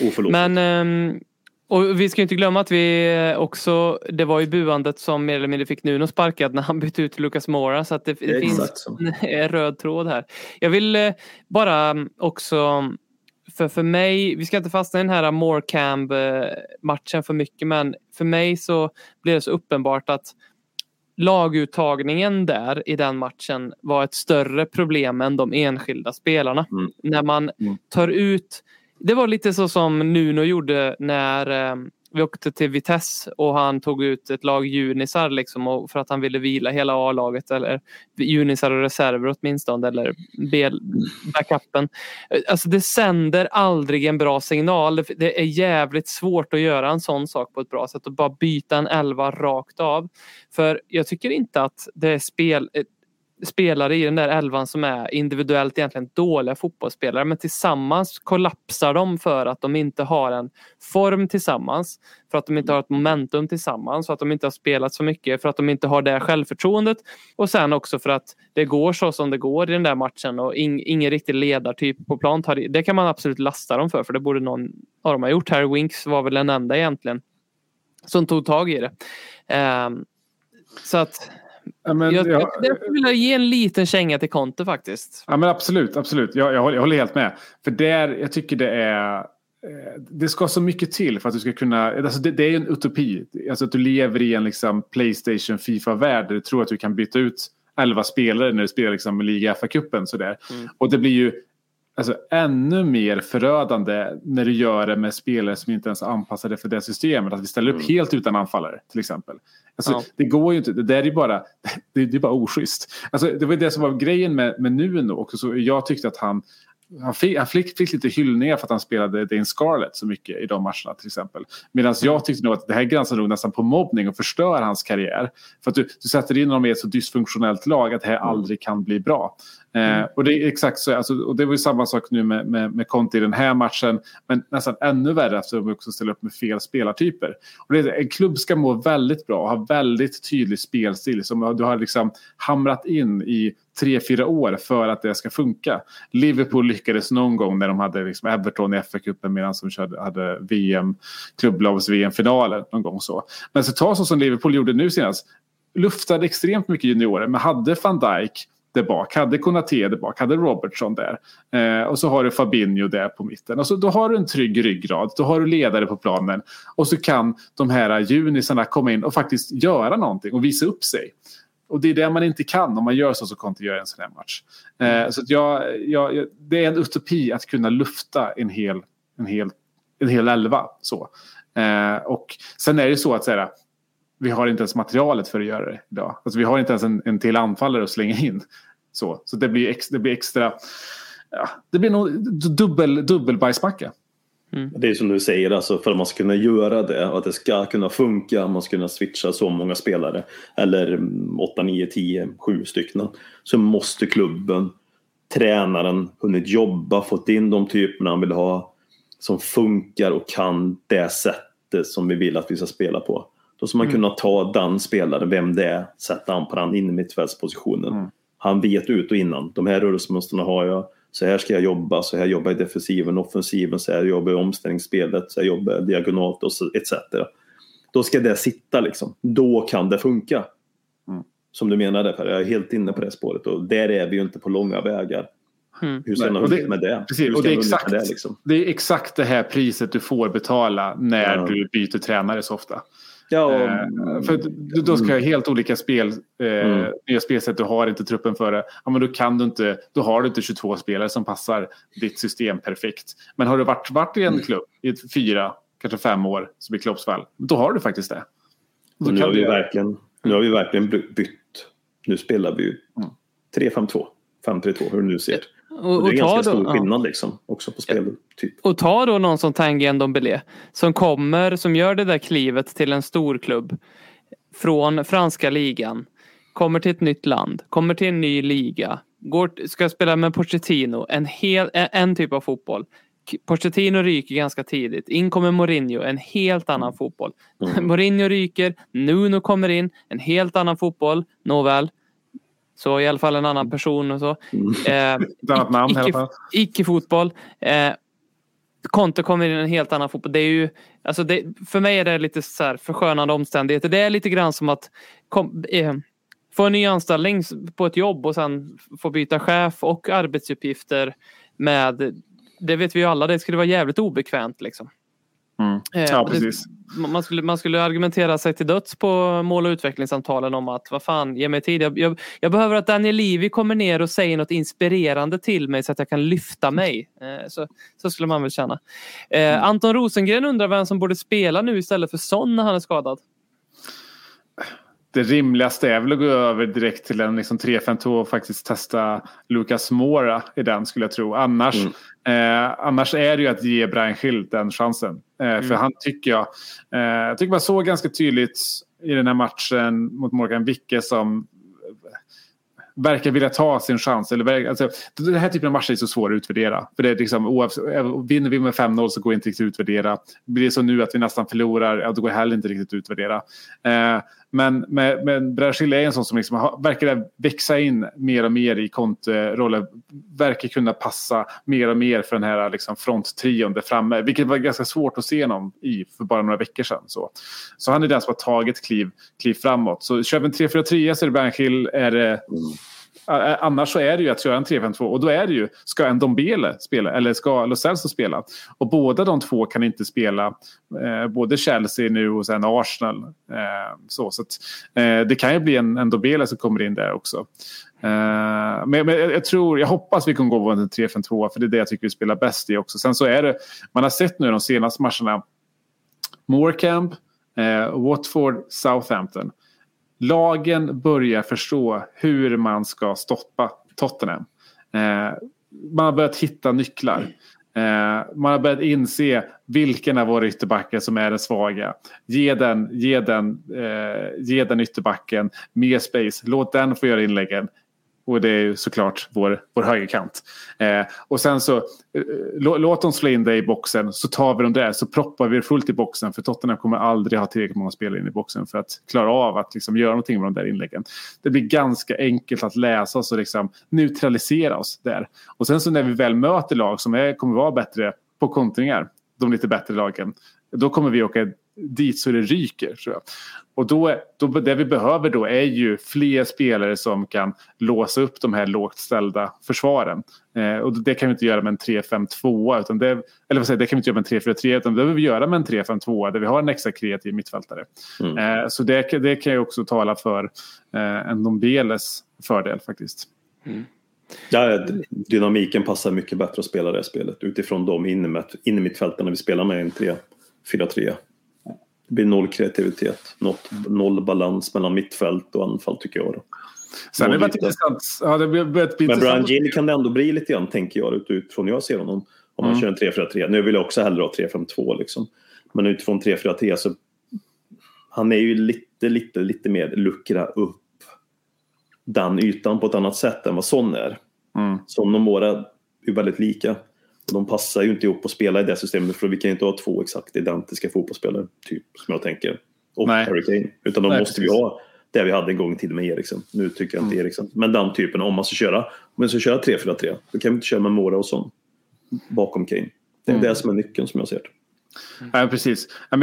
oförlåtligt. Men ehm, och vi ska inte glömma att vi också, det var ju buandet som mer eller mindre fick Nuno sparkad när han bytte ut Lucas Moura så att det, det finns så. en röd tråd här. Jag vill eh, bara också för, för mig, vi ska inte fastna i den här Morecambe eh, för mycket men för mig så blev det så uppenbart att laguttagningen där i den matchen var ett större problem än de enskilda spelarna. Mm. När man Mm. tar ut, det var lite så som Nuno gjorde när eh, vi åkte till Vitesse och han tog ut ett lag junisar liksom och för att han ville vila hela A-laget eller junisar och reserver åtminstone eller B- backupen. Alltså det sänder aldrig en bra signal. Det- är jävligt svårt att göra en sån sak på ett bra sätt och bara byta en elva rakt av. För jag tycker inte att det är spel, spelare i den där elvan som är individuellt egentligen dåliga fotbollsspelare men tillsammans kollapsar de för att de inte har en form tillsammans. För att de inte har ett momentum tillsammans, för att de inte har spelat så mycket, för att de inte har det självförtroendet och sen också för att det går så som det går i den där matchen och ing, ingen riktig ledartyp på plan. Tar, det. det kan man absolut lasta dem för, för det borde någon av dem ha gjort. Harry Winks var väl den enda egentligen som tog tag i det. Um, så att Ja, men, jag, ja, jag, jag skulle vilja ge en liten känga till Conte faktiskt. Ja men absolut, absolut. Jag, jag, håller, jag håller helt med. För där, jag tycker det är... eh, Det ska så mycket till för att du ska kunna... Alltså det, det är en utopi. Alltså att du lever i en liksom Playstation Fifa-värld där du tror att du kan byta ut 11 spelare när du spelar liksom Liga FA-cupen. Mm. Och det blir ju alltså, ännu mer förödande när du gör det med spelare som inte ens är anpassade för det systemet. Att vi ställer upp helt utan anfallare till exempel. Alltså, Ja. Det går ju inte. Det där är ju bara, [laughs] det, det är bara oschysst. Alltså, det var det som var grejen med, med Nuno också. Så jag tyckte att han, han, fick, han fick, fick lite hyllningar för att han spelade Dane Scarlett så mycket i de matcherna till exempel. Medan jag tyckte nog att det här gränsar nog nästan på mobbning och förstör hans karriär. För att du, du sätter in honom i ett så dysfunktionellt lag att det här aldrig kan bli bra. Eh, och det är exakt så. Alltså, och det var ju samma sak nu med, med, med Conte i den här matchen. Men nästan ännu värre eftersom vi också ställer upp med fel spelartyper. Och det är, en klubb ska må väldigt bra och ha väldigt tydlig spelstil som du har liksom hamrat in i tre, fyra år för att det ska funka. Liverpool lyckades någon gång när de hade liksom Everton i FA-cupen medan de körde, hade VM, klubblags-VM-finaler någon gång så. Men så ta så som Liverpool gjorde nu senast. Luftade extremt mycket juniorer men hade van Dijk där bak, hade Konaté där bak, hade Robertson där. Eh, och så har du Fabinho där på mitten. Och så, då har du en trygg ryggrad, då har du ledare på planen. Och så kan de här junisarna komma in och faktiskt göra någonting och visa upp sig. Och det är det man inte kan om man gör så som Conte gör i en sån här match. Eh, så att jag, jag, det är en utopi att kunna lufta en hel, en hel, en hel elva. Så. Eh, och sen är det så att säga, vi har inte ens materialet för att göra det idag. Alltså, vi har inte ens en, en till anfallare att slänga in. Så, så det, blir ex, det blir extra... Ja, det blir nog dubbel, dubbelbajsmacka. Det är som du säger, alltså, för att man ska kunna göra det och att det ska kunna funka, man ska kunna switcha så många spelare eller 8, 9, 10, 7 stycken så måste klubben, tränaren hunnit jobba, fått in de typerna han vill ha som funkar och kan det sättet som vi vill att vi ska spela på. Då ska man kunna ta den spelaren, vem det är, sätta han på den innermittfältspositionen. Mm. Han vet ut och innan, de här rörelsemönstren har jag, så här ska jag jobba, så här jobbar jag i defensiven, offensiven, så här jobbar jag i omställningsspelet, så här jobbar jag diagonalt och så, etc. Då ska det sitta liksom. Då kan det funka. Mm. Som du menade Per, jag är helt inne på det spåret och där är vi ju inte på långa vägar. Mm. Hur ska man det- med det? Precis, och det är, exakt, det, liksom? det är exakt det här priset du får betala när Ja. du byter tränare så ofta. Ja, och, Eh, för då ska jag ha helt olika spel, eh, Mm. nya spelsätt. Du har inte truppen för det. Ja, men då, kan du inte, då har du inte 22 spelare som passar ditt system perfekt. Men har du varit, varit i en Mm. klubb i fyra, kanske fem år som i Klopps fall, då har du faktiskt det. Nu, kan har vi verkligen, nu har vi verkligen by- bytt. Nu spelar vi ju Mm. 3-5-2, 5-3-2, hur du nu ser. Och, Och det är ganska då, stor ja. skillnad liksom, också på spel. Typ. och ta då någon som Tanguy Ndombele som kommer, som gör det där klivet till en stor klubb från franska ligan, kommer till ett nytt land, kommer till en ny liga, går, ska spela med Pochettino, en, hel, en, typ av fotboll. Pochettino ryker ganska tidigt. In kommer Mourinho, en helt annan fotboll. Mm. [laughs] Mourinho ryker, Nuno kommer in, en helt annan fotboll. Nåväl. Så i alla fall en annan person och så. Eh, [laughs] Ett annat namn i alla icke, fall. icke-fotboll. Eh, Conte kommer in i en helt annan fotboll. Det är ju, alltså det, för mig är det lite så här förskönande omständigheter. Det är lite grann som att kom, eh, få en ny anställning på ett jobb och sen få byta chef och arbetsuppgifter med, det vet vi ju alla, det skulle vara jävligt obekvämt liksom. Mm. Eh, Ja, precis. man skulle, man skulle argumentera sig till döds på mål och utvecklingssamtalen om att vad fan, ge mig tid. Jag, jag, jag behöver att Daniel Levy kommer ner och säger något inspirerande till mig så att jag kan lyfta mig. Eh, så, så skulle man väl känna. Eh, Anton Rosengren undrar vem som borde spela nu istället för Son när han är skadad. det rimligaste är väl att gå över direkt till en liksom 3-5-2 och faktiskt testa Lucas Mora i den skulle jag tro. Annars, eh, annars är det ju att ge Brian Schild den chansen. Eh, För han tycker jag, eh, jag tycker man såg ganska tydligt i den här matchen mot Morgan Wicke som verkar vilja ta sin chans. Eller, alltså, den här typen av matcher är så svår att utvärdera. För det är liksom, oavsett, vinner vi med 5-0 så går det inte riktigt att utvärdera. Blir det så nu att vi nästan förlorar, ja, då går det heller inte riktigt att utvärdera. Eh, men men, men Brasil är en sån som liksom har, verkar växa in mer och mer i Conte-rollen. Verkar kunna passa mer och mer för den här liksom, fronttrion där framme. Vilket var ganska svårt att se honom i för bara några veckor sedan. Så, så han är den som har tagit kliv, kliv framåt. Så kör vi en 3-4-3 så är det Bernthill. Är det, mm. Eh, annars så är det ju att köra en 3-5-2 och då är det ju, ska en Dombele spela eller ska Lo Celso spela? Och båda de två kan inte spela, eh, både Chelsea nu och sen Arsenal. Eh, så så att, eh, det kan ju bli en, en Dombele som kommer in där också. Eh, men, men jag jag tror, jag hoppas vi kan gå på en 3-5-2 för det är det jag tycker vi spelar bäst i också. Sen så är det, man har sett nu de senaste matcherna, Morecamp, eh, Watford, Southampton lagen börjar förstå hur man ska stoppa Tottenham. Eh, man har börjat hitta nycklar. Eh, man har börjat inse vilken av våra ytterbackar som är den svaga. Ge den, ge den, eh, ge den ytterbacken mer space. Låt den få göra inläggen. Och det är ju såklart vår, vår högerkant. Eh, och sen så eh, låt dem slå in det i boxen så tar vi dem där så proppar vi fullt i boxen för Tottenham kommer aldrig ha tillräckligt många spelare in i boxen för att klara av att liksom göra någonting med de där inläggen. Det blir ganska enkelt att läsa oss och liksom neutralisera oss där. Och sen så när vi väl möter lag som är, kommer vara bättre på kontringar, de lite bättre lagen, då kommer vi åka dit så det ryker. Tror jag. Och då, då, det vi behöver då är ju fler spelare som kan låsa upp de här lågt ställda försvaren. Eh, och det kan vi inte göra med en 3-5-2. Utan det, eller vad säger, det kan vi inte göra med en 3-4-3 utan det behöver vi göra med en 3-5-2 där vi har en extra kreativ mittfältare. Mm. Eh, så det, det kan ju också tala för eh, en Dombeles fördel faktiskt. Mm. Ja, dynamiken passar mycket bättre att spela det spelet utifrån de innermittfältarna vi spelar med i en 3-4-3. Det blir noll kreativitet, något, noll balans mellan mittfält och anfall tycker jag. Då. Sen är det varit intressant. Ja, det bli, bli Men Brian Gill kan det ändå bli lite grann, tänker jag, utifrån jag ser honom. Om man mm. kör en 3-4-3. Nu vill jag också hellre ha 3-5-2 liksom. Men utifrån 3-4-3 så han är ju lite, lite, lite mer luckra upp den ytan på ett annat sätt än vad Son är. Mm. Son och Mora är väldigt lika. De passar ju inte ihop att spela i det systemet för vi kan inte ha två exakt identiska fotbollsspelare, typ, som jag tänker. Och Nej. Harry Kane. Utan då Nej, måste precis. vi ha det vi hade en gång i tiden med Eriksen. Nu tycker jag inte mm. Eriksen. Men den typen, om man ska köra, om man ska köra 3-4-3, då kan vi inte köra med Mora och sånt bakom Kane. Det är mm. det som är nyckeln som jag ser det. Mm. Ja, precis. Jag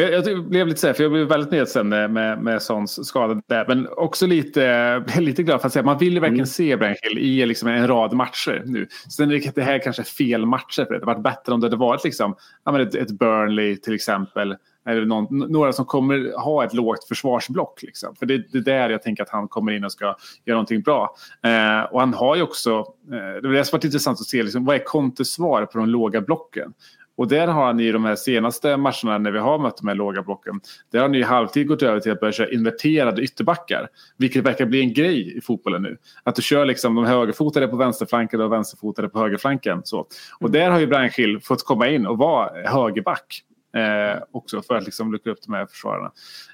blev lite så för jag blev väldigt nedstämd med, med, Sons skada där. Men också lite, [laughs] lite glad för att säga man vill ju verkligen mm. se Brännhill i liksom en rad matcher nu. Sen är det här kanske fel matcher för det. Det hade varit bättre om det hade varit liksom, ja, ett, ett Burnley till exempel. Eller någon, några som kommer ha ett lågt försvarsblock. Liksom. För det, det är där jag tänker att han kommer in och ska göra någonting bra. Eh, och han har ju också, eh, det har varit intressant att se, liksom, vad är Contes svar på de låga blocken? Och där har han i de här senaste matcherna när vi har mött de här låga blocken. Där har han i halvtid gått över till att börja köra inverterade ytterbackar. Vilket verkar bli en grej i fotbollen nu. Att du kör liksom de högerfotade på vänsterflanken och vänsterfotade på högerflanken. Så. Och mm. där har ju Brian Schill fått komma in och vara högerback. Eh, också för att liksom luckra upp de här försvararna.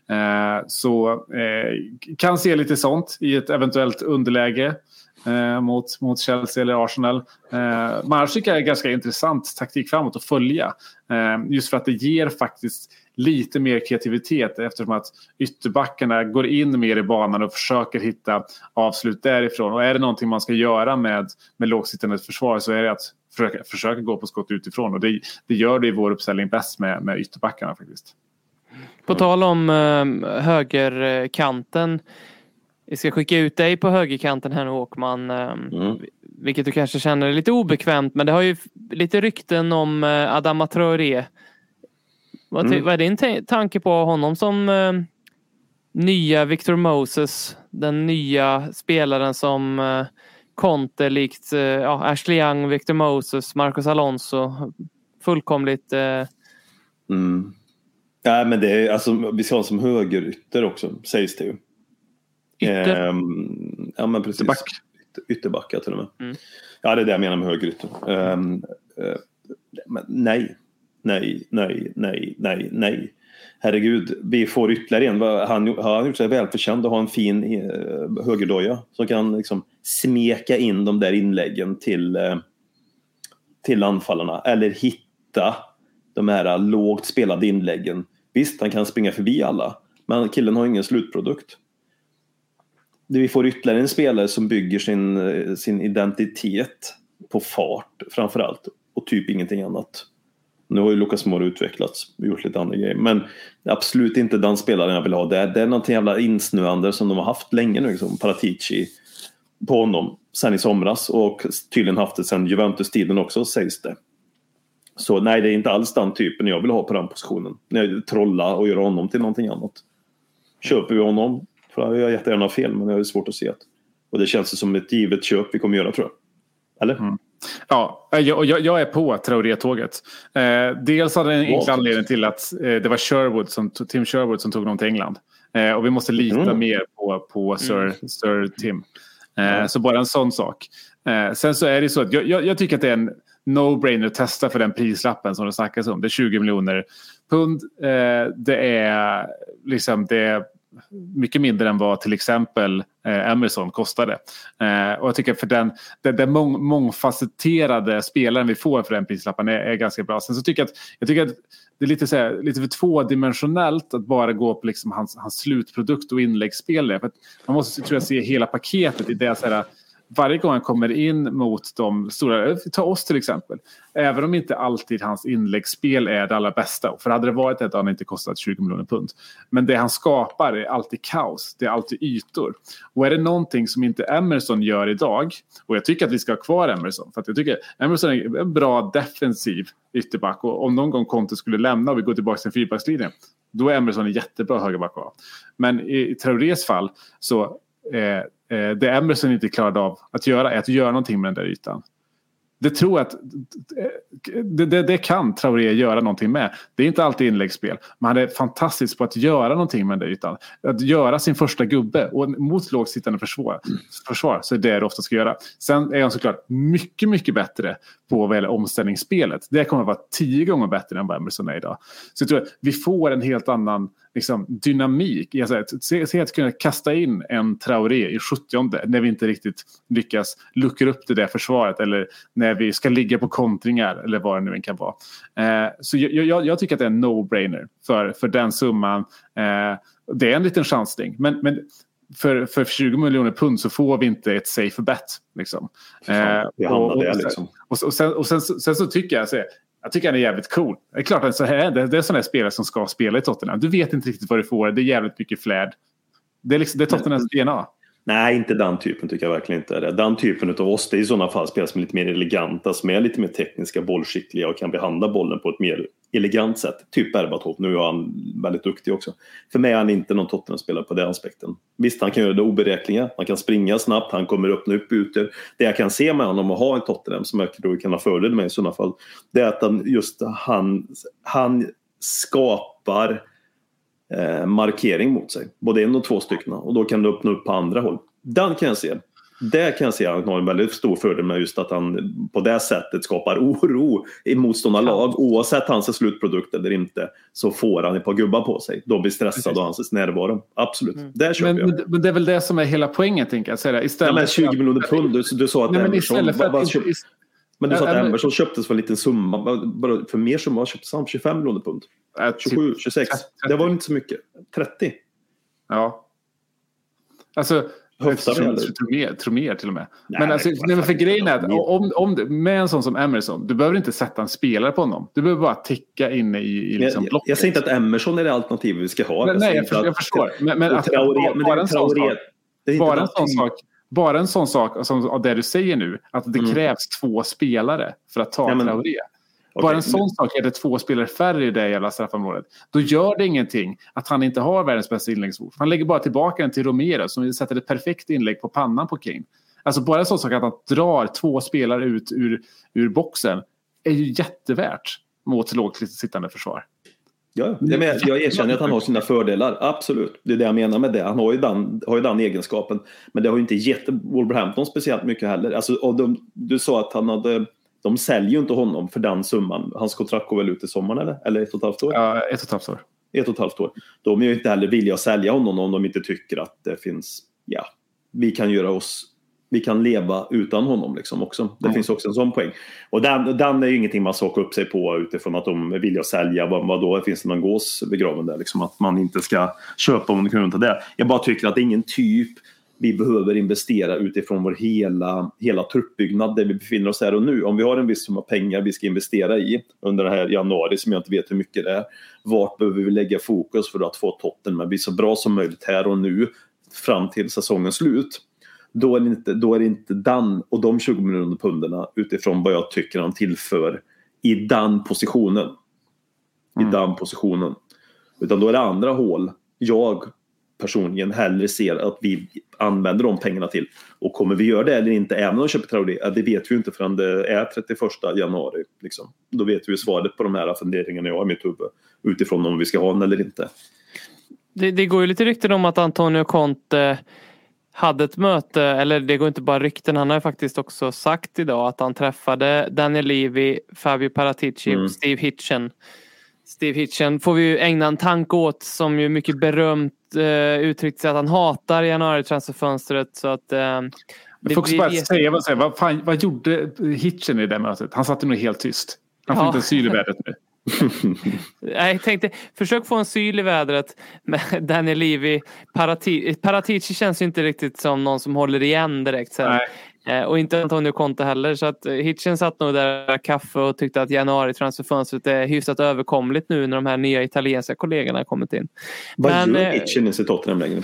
Eh, så eh, kan se lite sånt i ett eventuellt underläge eh, mot, mot Chelsea eller Arsenal. Eh, Marsic är ganska intressant taktik framåt att följa. Eh, just för att det ger faktiskt lite mer kreativitet eftersom att ytterbackarna går in mer i banan och försöker hitta avslut därifrån. Och är det någonting man ska göra med, med lågsittande försvar så är det att försöka, försöka gå på skott utifrån. Och det, det gör det i vår uppställning bäst med, med ytterbackarna faktiskt. På tal om eh, högerkanten. Vi ska skicka ut dig på högerkanten här nu Åkman. Ehm, mm. Vilket du kanske känner är lite obekvämt men det har ju lite rykten om eh, Adama Traoré. Vad, mm. vad är din tanke på honom som uh, nya Victor Moses? Den nya spelaren som uh, Conte likt uh, ja, Ashley Young, Victor Moses, Marcos Alonso. Fullkomligt... Uh... Mm. Ja, men det är, alltså, vi ska ha som högerytter också sägs det ju. Ytter? Um, ja men precis. Ytterback. Ytterback ja, till och med. Mm. Ja det är det jag menar med högerytter. Um, uh, men nej. Nej, nej, nej, nej, nej. Herregud, vi får ytterligare en. Han har gjort sig välförtjänt att ha en fin uh, högerdoja som kan liksom smeka in de där inläggen till, uh, till anfallarna. Eller hitta de här lågt spelade inläggen. Visst, han kan springa förbi alla. Men killen har ingen slutprodukt vi får ytterligare en spelare som bygger sin, eh, sin identitet på fart framförallt och typ ingenting annat. Nu har ju Lucas Moore utvecklats och gjort lite andra grejer men absolut inte den spelaren jag vill ha där. Det är något jävla insnöande som de har haft länge nu, liksom, Paratici på honom sen i somras och tydligen haft det sen Juventus-tiden också sägs det. Så nej, det är inte alls den typen jag vill ha på den positionen. Trolla och göra honom till någonting annat. Köper vi honom, för jag jättegärna fel, men jag har svårt att se att... Och det känns som ett givet köp vi kommer göra tror jag. Eller? Mm. Ja, jag, jag, är på Traoré-tåget. Eh, dels hade en enkel anledning till att eh, det var Sherwood som, Tim Sherwood som tog honom till England. Eh, och vi måste lita mm. mer på, på Sir, mm. Sir Tim. Mm. Så bara en sån sak. Eh, sen så är det så att jag, jag, jag tycker att det är en no-brainer att testa för den prislappen som det snackas om. Det är 20 miljoner pund. Eh, det är liksom det mycket mindre än vad till exempel eh, Amazon kostade. Eh, och jag tycker för den, den, den mång, mångfacetterade spelaren vi får för den prislappen är, är ganska bra. Sen så tycker jag att, jag tycker att det är lite, så här, lite för tvådimensionellt att bara gå på liksom hans, hans slutprodukt och inläggsspel. För man måste tror jag, se hela paketet i det så här, varje gång han kommer in mot de stora, ta oss till exempel. Även om inte alltid hans inläggsspel är det allra bästa. För hade det varit det hade han inte kostat 20 miljoner pund. Men det han skapar är alltid kaos. Det är alltid ytor. Och är det någonting som inte Emerson gör idag. Och jag tycker att vi ska ha kvar Emerson. För att jag tycker Emerson är en bra defensiv ytterback. Och om någon gång Conte skulle lämna och vi går tillbaka till en fyrbackslinje. Då är Emerson en jättebra högerback. Men i, i Traorés fall så eh, eh, det Emerson inte klarade av att göra är att göra någonting med den där ytan. Det tror jag att det, det, det, kan Traoré göra någonting med. Det är inte alltid inläggsspel. Men han är fantastisk på att göra någonting med den där ytan. Att göra sin första gubbe. Och mot lågt sittande försvar, försvar så är det det ofta ska göra. Sen är han såklart mycket, mycket bättre på vad gäller omställningsspelet. Det kommer att vara tio gånger bättre än vad Emerson är idag. Så jag tror att vi får en helt annan liksom, dynamik. Alltså, se, se att kunna kasta in en Traoré i 70 när vi inte riktigt lyckas luckra upp det där försvaret eller när vi ska ligga på kontringar eller vad det nu än kan vara. Eh, så jag, jag, jag, tycker att det är en no-brainer för, för den summan. Eh, det är en liten chansning. Men, men för, för 20 miljoner pund så får vi inte ett safe bet. Liksom. Eh, och, och, liksom. och, och, sen, och sen, sen, så tycker jag, så, jag tycker han är jävligt cool. Det är klart att så här, det, det är sådana spelare som ska spela i Tottenham. Du vet inte riktigt vad du får. Det är jävligt mycket flärd. Det är, liksom, det är Tottenhams DNA. Nej, inte den typen tycker jag verkligen inte är det. Den typen av oss, det är i sådana fall spelare som är lite mer eleganta, som är lite mer tekniska, bollskickliga och kan behandla bollen på ett mer elegant sätt. Typ Berbatov, nu är han väldigt duktig också. För mig är han inte någon Tottenham-spelare på den aspekten. Visst, han kan göra det oberäkneliga, han kan springa snabbt, han kommer öppna upp ute. Det jag kan se med honom och ha en Tottenham, som jag tror kan ha fördel med i sådana fall, det är att han, just han, han skapar eh, markering mot sig. Både en och två stycken. Och då kan du öppna upp på andra håll. Den kan jag se. Det kan jag se att han har en väldigt stor fördel med just att han på det sättet skapar oro i motståndarlag. Oavsett hans slutprodukt eller inte så får han ett par gubbar på sig. De blir stressade av hans närvaro. Absolut, mm. det köper men, jag. Men det är väl det som är hela poängen tänker jag. Säga. Istället ja, men 20 miljoner pund, du, du sa att Nej, men istället för att, köpt, men du sa att Emerson köptes för en liten summa. Bara för mer summa köptes han 25 miljoner pund. 27, 26. 30. Det var inte så mycket. 30. Ja. Alltså, tror mer till och med. Nej, men, alltså, nej, men för grejen är att om, om, med en sån som Emerson, du behöver inte sätta en spelare på honom. Du behöver bara ticka inne i, i liksom jag, jag, jag, säger inte att Emerson är det alternativ vi ska ha. Nej, nej jag, förstår, jag förstår. Men, men, att, Traoré, bara, en sån sak, bara en sån sak. Bara en sån sak som det du säger nu, att det mm. krävs två spelare för att ta ja, men, Traoré. Okay. Bara en sån sak är det två spelare färre i det jävla straffområdet. Då gör det ingenting att han inte har världens bästa inläggsfot. Han lägger bara tillbaka den till Romero som sätter ett perfekt inlägg på pannan på Kane. Alltså bara en sån sak att han drar två spelare ut ur, ur boxen är ju jättevärt mot lågt sittande försvar. Ja, jag, men, jag erkänner att han har sina fördelar, absolut. Det är det jag menar med det. Han har ju den, har ju den egenskapen. Men det har ju inte gett Wolverhampton speciellt mycket heller. Alltså, de, du sa att han hade de säljer ju inte honom för den summan. Hans kontrakt går väl ut i sommaren eller? Eller ett och ett halvt år? Ja, ett och ett halvt år. Ett och ett halvt år. De är ju inte heller villiga att sälja honom om de inte tycker att det finns, ja, vi kan göra oss vi kan leva utan honom liksom också. Det mm. finns också en sån poäng. Och den, den är ju ingenting man sakar upp sig på utifrån att de vill att sälja. Vad, vad då finns det någon gås begraven där? Liksom att man inte ska köpa om man kan inte det. Jag bara tycker att det är ingen typ vi behöver investera utifrån vår hela, hela truppbyggnad där vi befinner oss här och nu. Om vi har en viss summa pengar vi ska investera i under det här januari som jag inte vet hur mycket det är. Vart behöver vi lägga fokus för att få totten att bli så bra som möjligt här och nu fram till säsongens slut. Då är det inte, då är inte den och de 20 miljoner punderna utifrån vad jag tycker han tillför i den positionen. I mm. den positionen. Utan då är det andra hål jag personligen hellre ser att vi använder de pengarna till. Och kommer vi göra det eller inte, även om de köper Traoré, det vet vi inte förrän det är 31 januari. Liksom. Då vet vi svaret på de här funderingarna jag har i mitt huvud utifrån om vi ska ha den eller inte. Det, det går ju lite rykten om att Antonio Conte hade ett möte, eller det går inte bara rykten, han har faktiskt också sagt idag att han träffade Daniel Levy, Fabio Paratici mm. och Steve Hitchen Steve Hitchen får vi ju ägna en tanke åt som ju mycket berömt eh, uttryckt sig att han hatar januari-transferfönstret. Så att, eh, får också bara säga, vad, säga vad, fan, vad gjorde Hitchen i det mötet? Han satt nog helt tyst. Han får Ja. inte en syl i vädret nu. [laughs] Jag tänkte, försök få en syl i vädret med [laughs] Daniel Levy. Parati, Paratici känns ju inte riktigt som någon som håller igen direkt. Så och inte Antonio Conte heller. Så att eh, Hitchen satt nog där och kaffe och tyckte att januari transferfönstret är hyfsat överkomligt nu när de här nya italienska kollegorna har kommit in. Vad Men, gör eh, Hitchen i sitt Tottenham längre?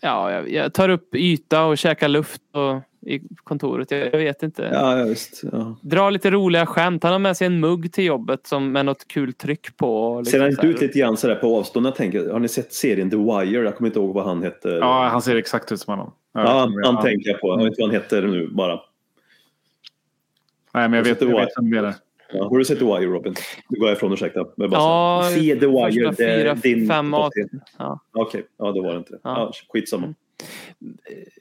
Ja, jag, jag tar upp yta och käkar luft och, i kontoret. Jag, jag vet inte. Ja, ja visst. Ja. Dra lite roliga skämt. Han har med sig en mugg till jobbet som med något kul tryck på. och Ser liksom han inte ut lite grann sådär på avstånd? Jag tänker, har ni sett serien The Wire? Jag kommer inte ihåg vad han heter. Ja, han ser exakt ut som honom. Ja, han, han tänker jag på. Jag vet inte vad han heter nu bara. Nej, men jag vet, Det jag vet vem det är. Ja, har du sett The Wire Robin? Nu går jag ifrån, ursäkta. Jag bara Ja, Se The Wire, första det är fyra, din fem tre. ja. Okej, ja då var det inte det. Ja. Ja. skitsamma. Eh,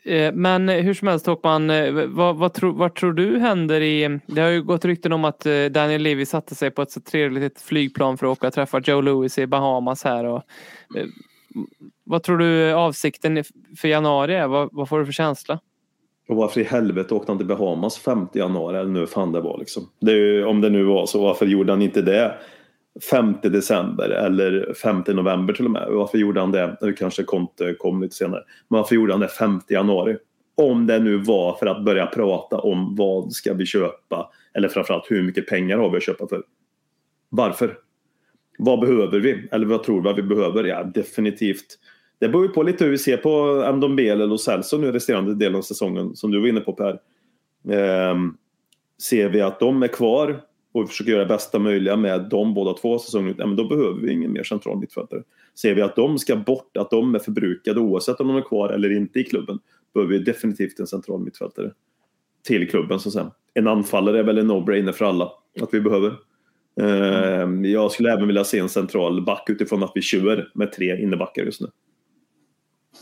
Eh, men hur som helst Håkman, eh, vad, vad, tror, vad tror du händer i... Det har ju gått rykten om att eh, Daniel Levy satte sig på ett så trevligt flygplan för att åka och träffa Joe Louis i Bahamas här. Och, vad tror du avsikten för januari är? Vad, vad får du för känsla? Och varför i helvete åkte han till Bahamas 5 januari eller nu fan det var liksom. Det är ju, om det nu var så, varför gjorde han inte det 5 december eller 5 november till och med? Varför gjorde han det? Nu kanske Conte kom lite senare. Men varför gjorde han det 5 januari? Om det nu var för att börja prata om vad ska vi köpa? Eller framförallt hur mycket pengar har vi att köpa för? Varför? Vad behöver vi? Eller vad tror vi att vi behöver? Ja, definitivt. Det beror ju på lite hur vi ser på Ndombele och Celso nu resterande delen av säsongen som du var inne på Per. Ehm, ser vi att de är kvar och vi försöker göra det bästa möjliga med de båda två säsongen ut, ja, men då behöver vi ingen mer central mittfältare. Ser vi att de ska bort, att de är förbrukade oavsett om de är kvar eller inte i klubben, behöver vi definitivt en central mittfältare till klubben. Så säga. En anfallare är väl en no-brainer för alla att vi behöver. Ehm, Jag skulle även vilja se en central back utifrån att vi kör med tre innebackar just nu.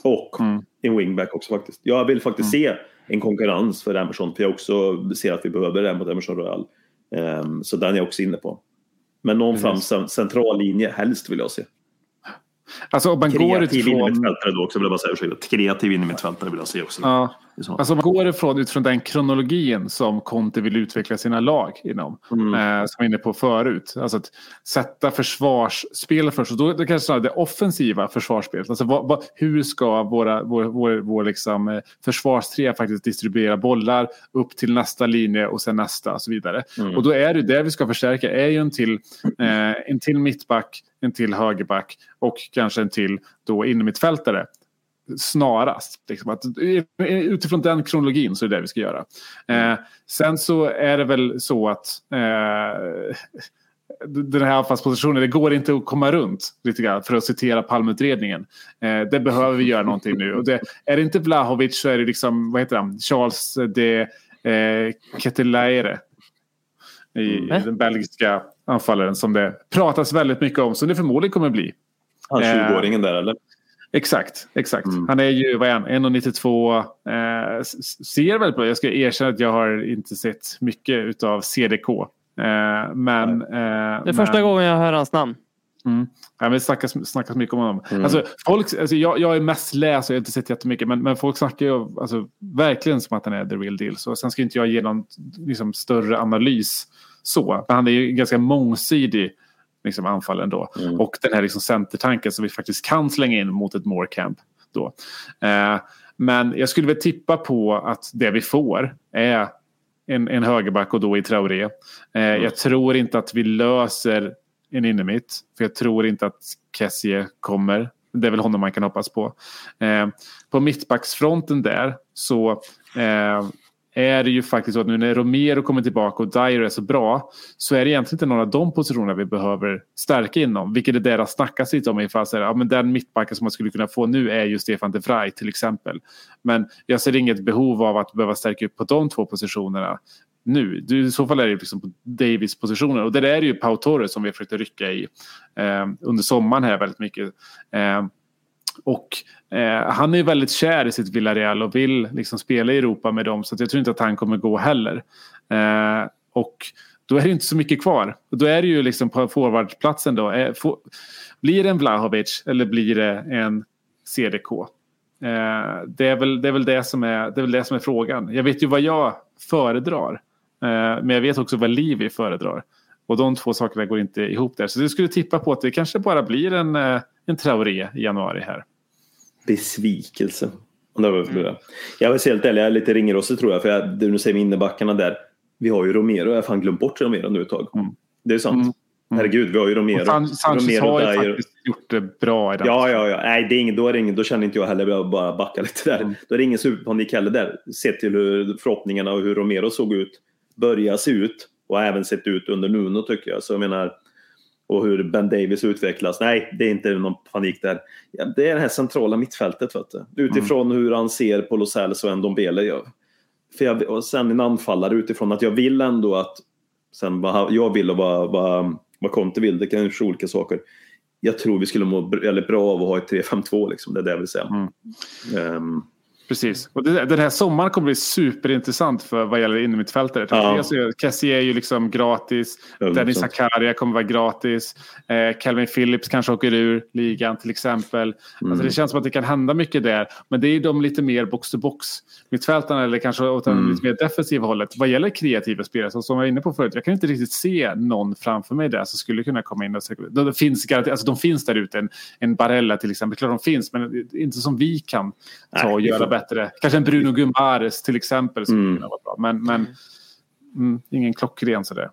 Och Mm. en wingback också faktiskt. Jag vill faktiskt se en konkurrens för Emerson för jag också ser att vi behöver det mot Emerson Royal. Ehm, så den är jag också inne på. Men någon fram cen- central linje helst vill jag se. Alltså om man går Kreativ utifrån... innermittfältare då också vill jag bara säga. Ursäkta. Kreativ innermittfältare vill jag se också. Ja. Alltså man går ifrån utifrån den kronologin som Conte vill utveckla sina lag inom. Mm. Eh, som vi var inne på förut. Alltså att sätta försvarsspel först. Och då, då kanske snarare det offensiva försvarsspelet. Alltså vad, vad, hur ska våra, vår, vår, vår liksom, eh, försvarstrea faktiskt distribuera bollar upp till nästa linje och sen nästa och så vidare. Mm. Och då är det det vi ska förstärka. är ju en till, eh, en till mittback, en till högerback och kanske en till då innermittfältare snarast. Liksom att, utifrån den kronologin så är det det vi ska göra. Eh, sen så är det väl så att eh, den här anfallspositionen, det går inte att komma runt lite grann för att citera Palmeutredningen. Eh, det behöver vi göra någonting nu. Och det, är det inte Vlahovic så är det liksom, vad heter han, Charles de eh, Ketelaere. I Mm. den belgiska anfallaren som det pratas väldigt mycket om, som det förmodligen kommer bli. Han Eh, 20-åringen där eller? Exakt, exakt. Mm. Han är ju, vad är han, 1,92. Eh, ser väl på, jag ska erkänna att jag har inte sett mycket utav CDK. Eh, men... Eh, Det är men, första gången jag hör hans namn. Mm. Ja, men det snackas, snackas mycket om honom. Mm. Alltså, folk, alltså, jag, jag är mest läst och jag har inte sett jättemycket. Men, men folk snackar ju alltså, verkligen som att han är the real deal. Så sen ska inte jag ge någon liksom, större analys så. Men han är ju ganska mångsidig liksom, anfall ändå. Mm. Och den här liksom, centertanken som vi faktiskt kan slänga in mot ett Morecamp. Då. Eh, men jag skulle väl tippa på att det vi får är en, en högerback och då i Traoré. Eh, Jag tror inte att vi löser en innermitt. För jag tror inte att Kessie kommer. Det är väl honom man kan hoppas på. Eh, på mittbacksfronten där så eh, är det ju faktiskt så att nu när Romero kommer tillbaka och Dyer är så bra så är det egentligen inte några av de positionerna vi behöver stärka inom. Vilket är det det snackas lite om. Ifall så här, ja, men den mittbacken som man skulle kunna få nu är ju Stefan de Vrij till exempel. Men jag ser inget behov av att behöva stärka upp på de två positionerna nu. Du, I så fall är det liksom på Davis positioner och där är det ju Pau Torres som vi försökte rycka i eh, under sommaren här väldigt mycket. Eh, och eh, han är ju väldigt kär i sitt Villarreal och vill liksom spela i Europa med dem så att jag tror inte att han kommer gå heller. Eh, och då är det inte så mycket kvar. Då är det ju liksom på forwardplatsen då. Eh, få, blir det en Vlahovic eller blir det en CDK? Eh, det, är väl, det, är väl det, som är, det är väl det som är frågan. Jag vet ju vad jag föredrar. Eh, men jag vet också vad Livi föredrar. Och de två sakerna går inte ihop där. Så jag skulle tippa på att det kanske bara blir en, eh, en Traoré i januari här. Besvikelse. Mm. Jag vill säga helt ärlig, jag är lite ringrostig tror jag. För jag, du säger med innebackarna där. Vi har ju Romero, jag har fan glömt bort Romero nu ett tag. Mm. Det är sant. Mm. Mm. Herregud, vi har ju Romero. San Sanchez Romero har ju faktiskt gjort det bra i den. Ja, ja, ja. Nej, det är ingen, då, är det ingen, då känner inte jag heller, jag bara backa lite där. Mm. Då är det ingen superpanik heller där. Sett till hur förhoppningarna och hur Romero såg ut, börjar se ut och även sett ut under Nuno tycker jag. Så jag menar, och hur Ben Davis utvecklas. Nej, det är inte någon panik där. Det är det här centrala mittfältet. Vet du. Utifrån mm. hur han ser på Los Angeles och Ndombele. Jag, för jag, och sen en anfallare utifrån att jag vill ändå att sen vad jag vill och vad, vad, vad Conte vill, det kan ju olika saker. Jag tror vi skulle må väldigt bra av att ha ett 3-5-2 liksom, det är det jag vill säga. Mm. Um, Precis. Och det, den här sommaren kommer bli superintressant för vad gäller innermittfältare. Ja. Kessie är ju liksom gratis. Ja, Dennis Zakaria kommer vara gratis. Eh, Calvin Phillips kanske åker ur ligan till exempel. Mm. Alltså det känns som att det kan hända mycket där. Men det är ju de lite mer box-to-box mittfältarna eller kanske åt mm. lite mer defensiva hållet. Vad gäller kreativa spelare, som jag var inne på förut, jag kan inte riktigt se någon framför mig där som skulle kunna komma in och de finns, alltså de finns där ute, en, en Barella till exempel, klart de finns, men inte som vi kan ta och göra bättre. Kanske en Bruno Gumares till exempel skulle mm. kunna vara bra. Men, men mm, ingen klockren sådär.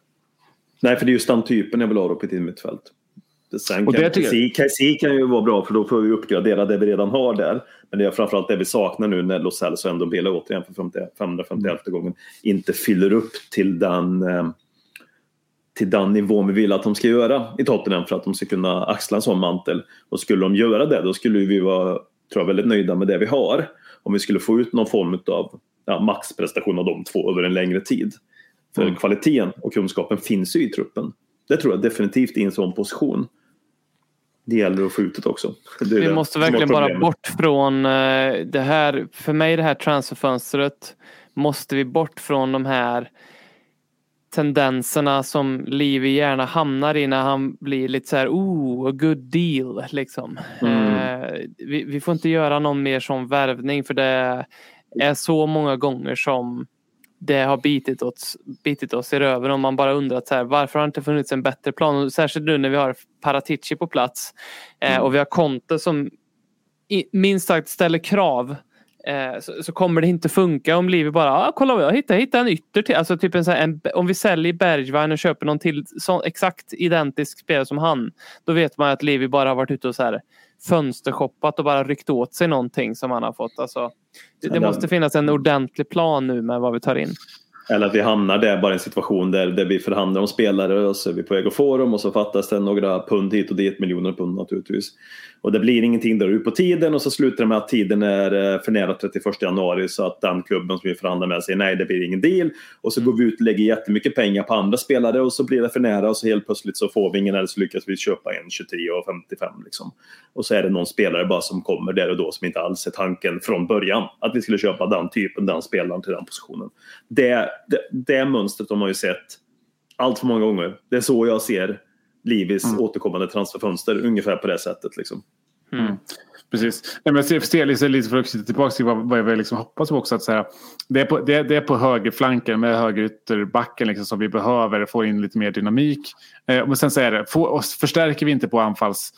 Nej, för det är just den typen jag vill ha på ett mittfält. Sen och kan KC kan ju vara bra för då får vi uppgradera det vi redan har där. Men det är framförallt det vi saknar nu när Los Angeles och ändå Bela återigen för 551 mm. gången inte fyller upp till den, eh, till den nivån vi vill att de ska göra i Tottenham för att de ska kunna axla en sån mantel. Och skulle de göra det då skulle vi vara tror jag, väldigt nöjda med det vi har om vi skulle få ut någon form av ja, maxprestation av de två över en längre tid. För mm. kvaliteten och kunskapen finns ju i truppen. Det tror jag definitivt i en sån position. Det gäller att få ut det också. Det vi måste verkligen bara bort från eh, det här. För mig det här transferfönstret måste vi bort från de här tendenserna som Livi gärna hamnar i när han blir lite så här, oh, a good deal liksom. Mm. Eh, vi, vi, får inte göra någon mer sån värvning för det är så många gånger som det har bitit oss, bitit oss i röven och man bara undrat så här, varför har det inte funnits en bättre plan? Och särskilt nu när vi har Paratici på plats eh, mm. och vi har Conte som i, minst sagt ställer krav Eh, så, så, kommer det inte funka om Livi bara, ah, kolla jag hittade, jag hittade en ytter till. Alltså typ en, en, om vi säljer Bergvagn och köper någon till så, exakt identisk spelare som han. Då vet man att Livi bara har varit ute och så här fönstershoppat och bara ryckt åt sig någonting som han har fått. Alltså, det, det måste finnas en ordentlig plan nu med vad vi tar in. Eller att vi hamnar där bara i en situation där, där vi förhandlar om spelare och så är vi på väg att få dem och så fattas det några pund hit och dit, miljoner pund naturligtvis. Och det blir ingenting där ut på tiden och så slutar det med att tiden är för nära 31 januari så att den klubben som vi förhandlar med säger nej det blir ingen deal. Och så går vi ut och lägger jättemycket pengar på andra spelare och så blir det för nära och så helt plötsligt så får vi ingen eller så lyckas vi köpa en 23 och 55 liksom. Och så är det någon spelare bara som kommer där och då som inte alls är tanken från början att vi skulle köpa den typen, den spelaren till den positionen. Det, det, det mönstret har man ju sett allt för många gånger. Det är så jag ser Livis mm. återkommande transferfönster, ungefär på det sättet. Liksom. Mm. mm. Precis. Nej, men jag ser lite, lite för att tillbaka till vad, vad jag liksom hoppas på också. Att så här, det, är på, det, det är på högerflanken med högerytterbacken liksom, som vi behöver få in lite mer dynamik. Eh, men sen så är det, få, och förstärker vi inte på anfalls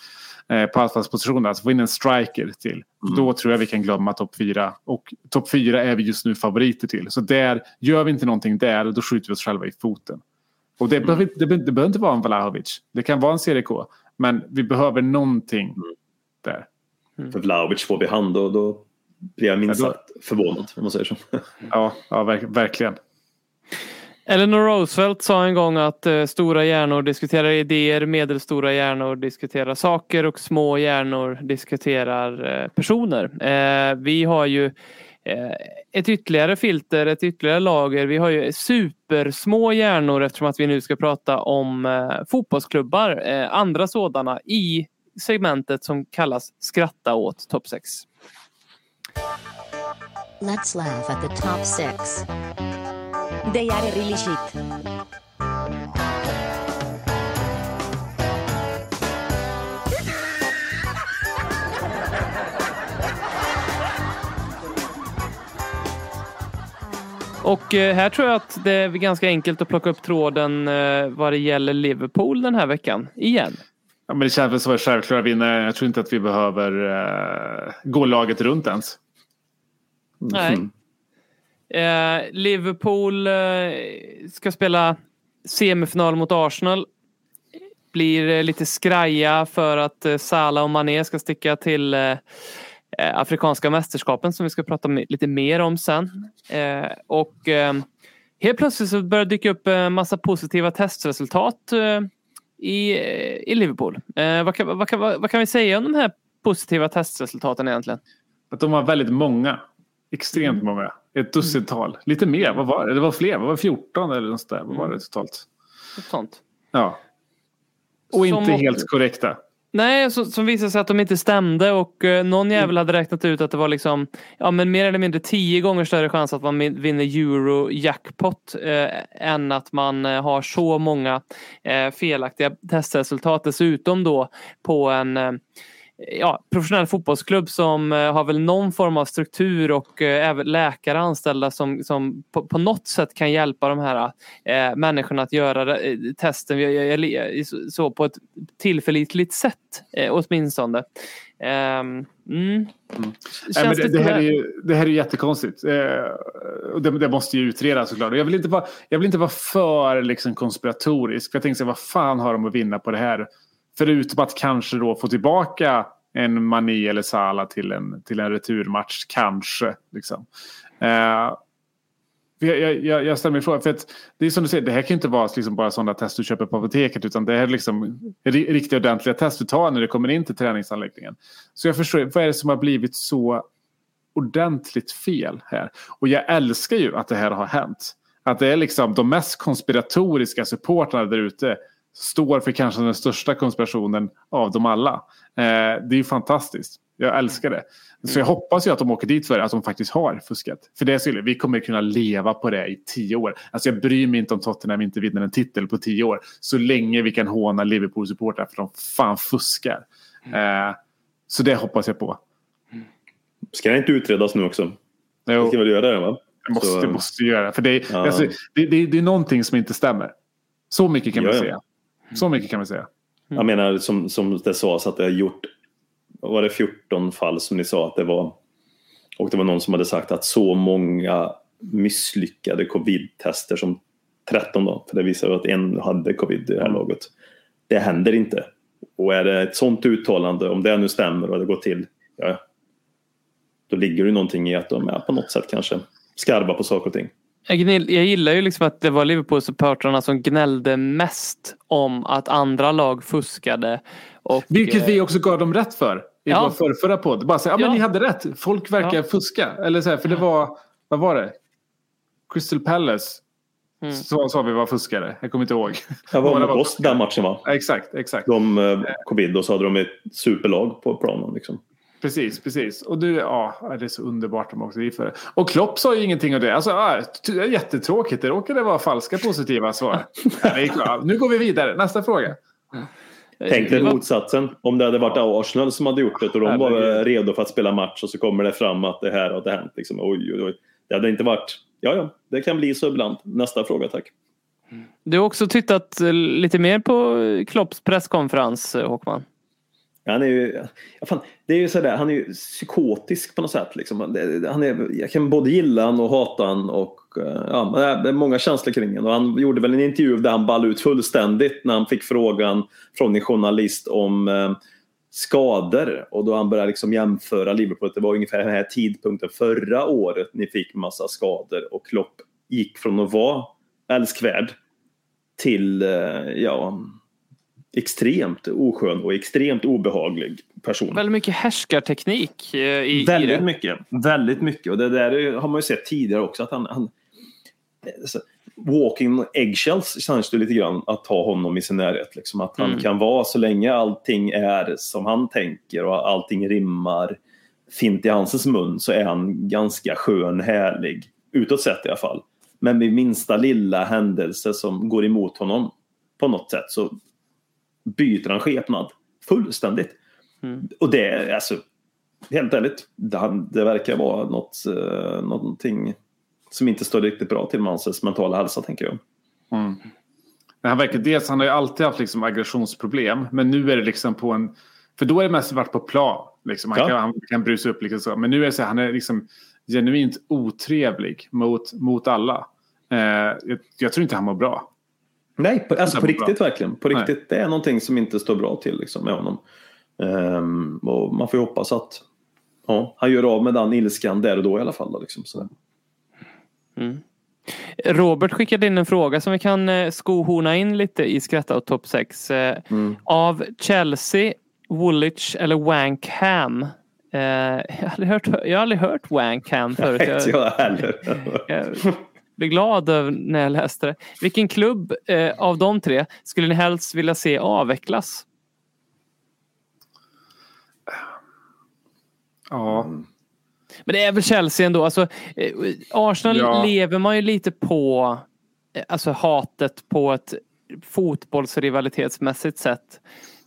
eh, på anfallspositionen, alltså få in en striker till. Mm. Då tror jag vi kan glömma topp fyra. Och topp fyra är vi just nu favoriter till. Så där, gör vi inte någonting där, då skjuter vi oss själva i foten. Och det, mm. behöver, det, det behöver inte vara en Vlahovic. Det kan vara en CDK. Men vi behöver någonting mm. där. Mm. För Vlahovic får vi hand och då blir jag minst sagt förvånad om man säger så. [laughs] ja, ja verk, verkligen. Eleanor Roosevelt sa en gång att eh, stora hjärnor diskuterar idéer, medelstora hjärnor diskuterar saker och små hjärnor diskuterar eh, personer. Eh, vi har ju Eh, ett ytterligare filter, ett ytterligare lager. Vi har ju supersmå hjärnor eftersom att vi nu ska prata om eh, fotbollsklubbar, eh, andra sådana i segmentet som kallas skratta åt topp 6. Let's laugh at the top 6. They are really shit. Och eh, här tror jag att det är ganska enkelt att plocka upp tråden eh, vad det gäller Liverpool den här veckan. Igen. Ja, men det känns väl som en självklar vinnare. Jag tror inte att vi behöver uh, gå laget runt ens. Nej. Mm. Eh, Liverpool eh, ska spela semifinal mot Arsenal. Blir lite skraja för att Salah och Mané ska sticka till Afrikanska mästerskapen som vi ska prata lite mer om sen. Eh, och eh, helt plötsligt så börjar det dyka upp en massa positiva testresultat eh, i, eh, i Liverpool. Eh, vad, kan, vad, kan, vad, kan vi säga om de här positiva testresultaten egentligen? Att de var väldigt många. Extremt Mm. många. Ett dussintal. Lite mer. Vad var det? Det var fler. Vad var det? 14 eller något sådär. Vad var det totalt? Något sånt. Ja. Och Som inte helt korrekta. Nej, så, som visade sig att de inte stämde och eh, någon jävel hade räknat ut att det var liksom ja, men mer eller mindre tio gånger större chans att man vinner euro jackpot eh, än att man eh, har så många eh, felaktiga testresultat. Dessutom då på en ja, professionell fotbollsklubb som eh, har väl någon form av struktur och eh, även läkare anställda som, som på, på något sätt kan hjälpa de här eh, människorna att göra eh, testen så, på ett tillförlitligt sätt eh, åtminstone. Ehm, mm. Nej, Känns men det, det, här är ju, det här är jättekonstigt. Eh, det, det måste ju utredas såklart. Jag vill inte vara, jag vill inte vara för liksom, konspiratorisk. För jag tänker så här, vad fan har de att vinna på det här? Förutom att kanske då få tillbaka en Mané eller sala till en, till en returmatch. Kanske. Liksom. Eh, jag, jag, jag, ställer mig frågan, för att det är som du säger, det här kan inte vara liksom bara sådana test du köper på apoteket utan det här är liksom riktiga ordentliga test du tar när du kommer in till träningsanläggningen. Så jag förstår, vad är det som har blivit så ordentligt fel här? Och jag älskar ju att det här har hänt. Att det är liksom de mest konspiratoriska supportrarna där ute står för kanske den största konspirationen av dem alla. Eh, det är ju fantastiskt. Jag älskar det. Så jag hoppas ju att de åker dit för att de faktiskt har fuskat. För det skulle vi kommer kunna leva på det i tio år. Alltså jag bryr mig inte om Tottenham inte vinner en titel på tio år. Så länge vi kan håna Liverpool-supportrar för de fan fuskar. Eh, så det hoppas jag på. Ska det inte utredas nu också? Jo. Jag ska väl göra det va? Det måste, Så- måste göra. För det, är- Ja. alltså, det, det, det är någonting som inte stämmer. Så mycket kan vi ja. säga. Så mycket kan vi säga. Jag menar som, som det sades att det har gjort, var det 14 fall som ni sa att det var och det var någon som hade sagt att så många misslyckade covid-tester som 13 då, för det visar att en hade covid i det här Mm. laget. Det händer inte. Och är det ett sånt uttalande, om det nu stämmer och det går till, ja, då ligger det någonting i att de är på något sätt kanske skarva på saker och ting. Jag, gnill, jag gillar ju liksom att det var Liverpool-supportrarna som gnällde mest om att andra lag fuskade. Och, Vilket eh, vi också gav dem rätt för. I Ja. vår förrförra podd. Bara säga, ja men Ja. ni hade rätt. Folk verkar Ja. fuska. Eller så här, för det var, vad var det? Crystal Palace. Mm. Så sa vi var fuskare. Jag kommer inte ihåg. Jag var mot oss den matchen va? Exakt, exakt. De eh, covid och så hade de ett superlag på planen. Liksom. Precis, precis. Och du, ja, det är så underbart de också för det. Och Klopp sa ju ingenting om det. Alltså, ja, det är jättetråkigt. Det råkade vara falska positiva svar. [laughs] Ja, det. Nu går vi vidare. Nästa fråga. Tänk dig det var- motsatsen. Om det hade varit Arsenal som hade gjort det och de var eh, redo för att spela match och så kommer det fram att det här hade hänt. Liksom. Oj, oj, oj. Det hade inte varit... Ja, ja, det kan bli så ibland. Nästa fråga, tack. Du har också tittat eh, lite mer på Klopps presskonferens, eh, Håkman. Han är ju, fan, det är ju sådär, han är ju psykotisk på något sätt. Liksom. Han är, jag kan både gilla han och hata han och eh, ja, det är- många känslor kring honom. Han gjorde väl en intervju där han ballade ut fullständigt när han fick frågan från en journalist om eh, skador och då han började liksom jämföra Liverpool. Det var ungefär den här tidpunkten förra året ni fick massa skador och Klopp gick från att vara älskvärd till eh, ja, extremt oskön och extremt obehaglig person. Väldigt mycket härskarteknik eh, i, i Väldigt det. mycket. Väldigt mycket. Och det där har man ju sett tidigare också. Att han, han, så, walking eggshells känns det lite grann att ha honom i sin närhet. Liksom. Att han Mm. kan vara så länge allting är som han tänker och allting rimmar fint i hans mun så är han ganska skön, härlig. Utåt sett i alla fall. Men vid minsta lilla händelse som går emot honom på något sätt så byter han skepnad fullständigt. Mm. Och det är alltså, helt ärligt, det, det verkar vara något, eh, någonting som inte står riktigt bra till med hans mentala hälsa tänker jag. Mm. Men han verkar dels, han har ju alltid haft liksom aggressionsproblem. Men nu är det liksom på en, för då är det mest varit på plan. Liksom. Han, Ja. kan, han kan brusa upp liksom så. Men nu är det så han är liksom genuint otrevlig mot, mot alla. Eh, jag, jag tror inte han mår bra. Nej, på, alltså på är bra. riktigt verkligen. På Nej. riktigt. Det är någonting som inte står bra till liksom, med honom. Ehm, och man får ju hoppas att ja, han gör av med den ilskan där och då i alla fall. Då, liksom, sådär. Robert skickade in en fråga som vi kan eh, skohorna in lite i Skratta och topp 6. Eh, Mm. Av Chelsea, Woolwich eller Wankham? Eh, jag, har aldrig hört, jag har aldrig hört Wankham förut. [laughs] Inte Jag, jag heller. Blev glad över när jag läste det. Vilken klubb eh, av de tre skulle ni helst vilja se avvecklas? Ja, Men det är väl Chelsea ändå. Alltså, eh, Arsenal Ja. lever man ju lite på eh, alltså hatet på ett fotbollsrivalitetsmässigt sätt.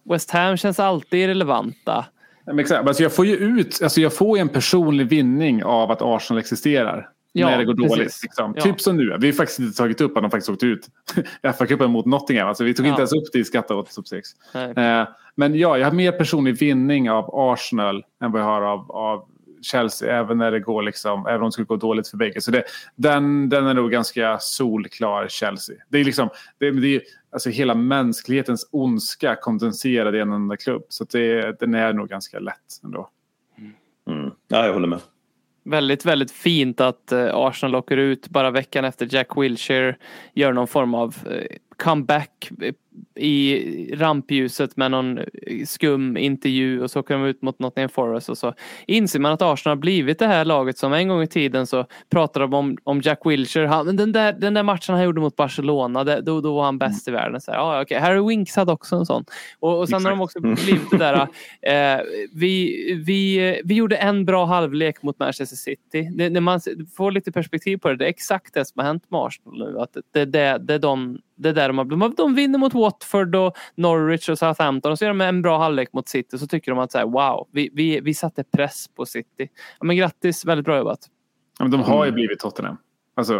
West Ham känns alltid relevanta. men exakt. Alltså jag får ju ut, alltså jag får en personlig vinning av att Arsenal existerar. Ja, när det går precis. dåligt. Liksom. Ja. Typ som nu. Vi har faktiskt inte tagit upp att de faktiskt åkte ut [laughs] FA-cupen mot Nottingham. Alltså vi tog inte Ja. ens upp det i skatta och topp 6. Nej. Eh, men ja, jag har mer personlig vinning av Arsenal än vad jag har av, av Chelsea. Även när det går liksom, även om det skulle gå dåligt för bägge. Så det, den, den är nog ganska solklar Chelsea. Det är liksom, det, det är alltså hela mänsklighetens ondska kondenserad i en enda klubb. Så det, den är nog ganska lätt ändå. Mm. Ja, jag håller med. Väldigt, väldigt fint att eh, Arsenal åker ut bara veckan efter Jack Wilshere gör någon form av eh, comeback i rampljuset med någon skum intervju och så åker de ut mot Nottingham Forest och så inser man att Arsenal har blivit det här laget som en gång i tiden så pratade de om, om Jack Wilshere. Han, den, där, den där matchen han gjorde mot Barcelona, det, då, då var han bäst i världen. Så här, ja, okej. Harry Winks hade också en sån. Och, och sen har de också blivit det där eh, vi, vi, vi gjorde en bra halvlek mot Manchester City. Det, när man får lite perspektiv på det, det är exakt det som har hänt med Arsenal nu. Att det, det, det, är de, det är där de har blivit. De vinner mot Watford och Norwich och Southampton och så gör de en bra halvlek mot City så tycker de att så här, wow, vi, vi, vi satte press på City. Ja, men grattis, väldigt bra jobbat. Ja, Men de har ju blivit Tottenham. Alltså,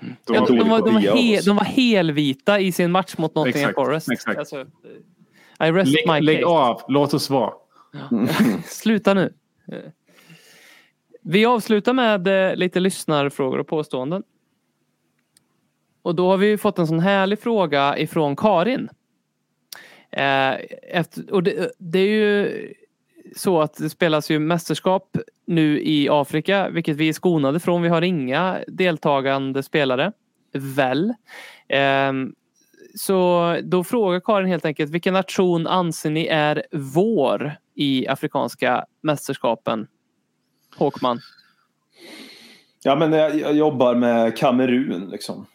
de Ja, de, blivit var, de, var kopia av he, oss. de var helvita i sin match mot Nottingham Forest. exakt. Alltså, I rest my Lägg, lägg case. av, låt oss vara. [laughs] Sluta nu. Eh. Vi avslutar med eh, lite lyssnarfrågor och påståenden. Och då har vi fått en sån härlig fråga ifrån Karin. Eh, Efter, och det, det är ju så att det spelas ju mästerskap nu i Afrika, vilket vi är skonade från. Vi har inga deltagande spelare. Väl. Ehm, så då frågar Karin helt enkelt, vilken nation anser ni är vår i Afrikanska mästerskapen? Håkman. Ja, men jag, jag jobbar med Kamerun liksom.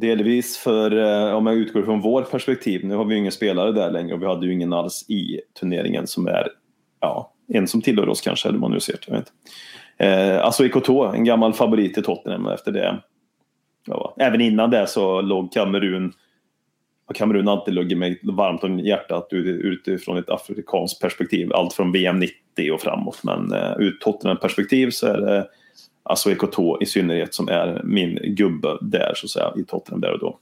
Delvis för, eh, om jag utgår från vår perspektiv, nu har vi ju ingen spelare där längre och vi hade ju ingen alls i turneringen som är, ja, en som tillhör oss kanske, eller vad man nu ser. Jag vet. Eh, alltså Ikoto, en gammal favorit i Tottenham efter det. Ja, även innan det så låg Kamerun, har Kamerun alltid legat mig varmt om hjärtat utifrån ett afrikanskt perspektiv. Allt från VM 90 och framåt. Men eh, ur Tottenham-perspektiv så är det alltså Ikoto i synnerhet som är min gubbe där så att säga i Tottenham där och då.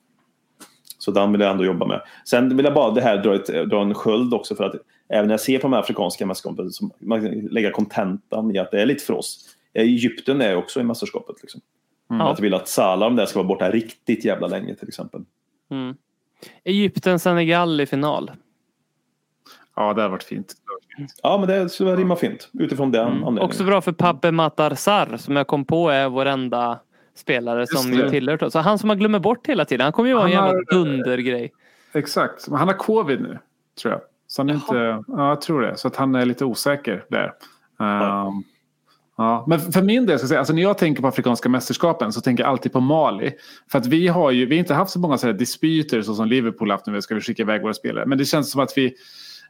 Så den vill jag ändå jobba med. Sen vill jag bara det här dra, ett, dra en sköld också för att även när jag ser på de afrikanska mästerskapen så man kan lägga kontentan i att det är lite för oss. Egypten är också i mästerskapet. Liksom. Ja. Att jag vill att Salah om det ska vara borta riktigt jävla länge till exempel. Mm. Egypten, Senegal i final. Ja, det har varit fint. Ja men det skulle rimma fint utifrån den anledningen. Också bra för Pape Matar Sarr som jag kom på är vår enda spelare som ju tillhör. Så han som man glömmer bort hela tiden. Han kommer ju vara en jävla har- dundergrej. Exakt. Men han har covid nu, tror jag. Så han är inte, ja, jag tror det. Så att han är lite osäker där. Ehm, ja. Men för min del, ska jag säga, alltså när jag tänker på Afrikanska mästerskapen så tänker jag alltid på Mali. För att vi har ju vi har inte haft så många så här dispyter så som Liverpool haft nu. Ska vi skicka iväg våra spelare. Men det känns som att vi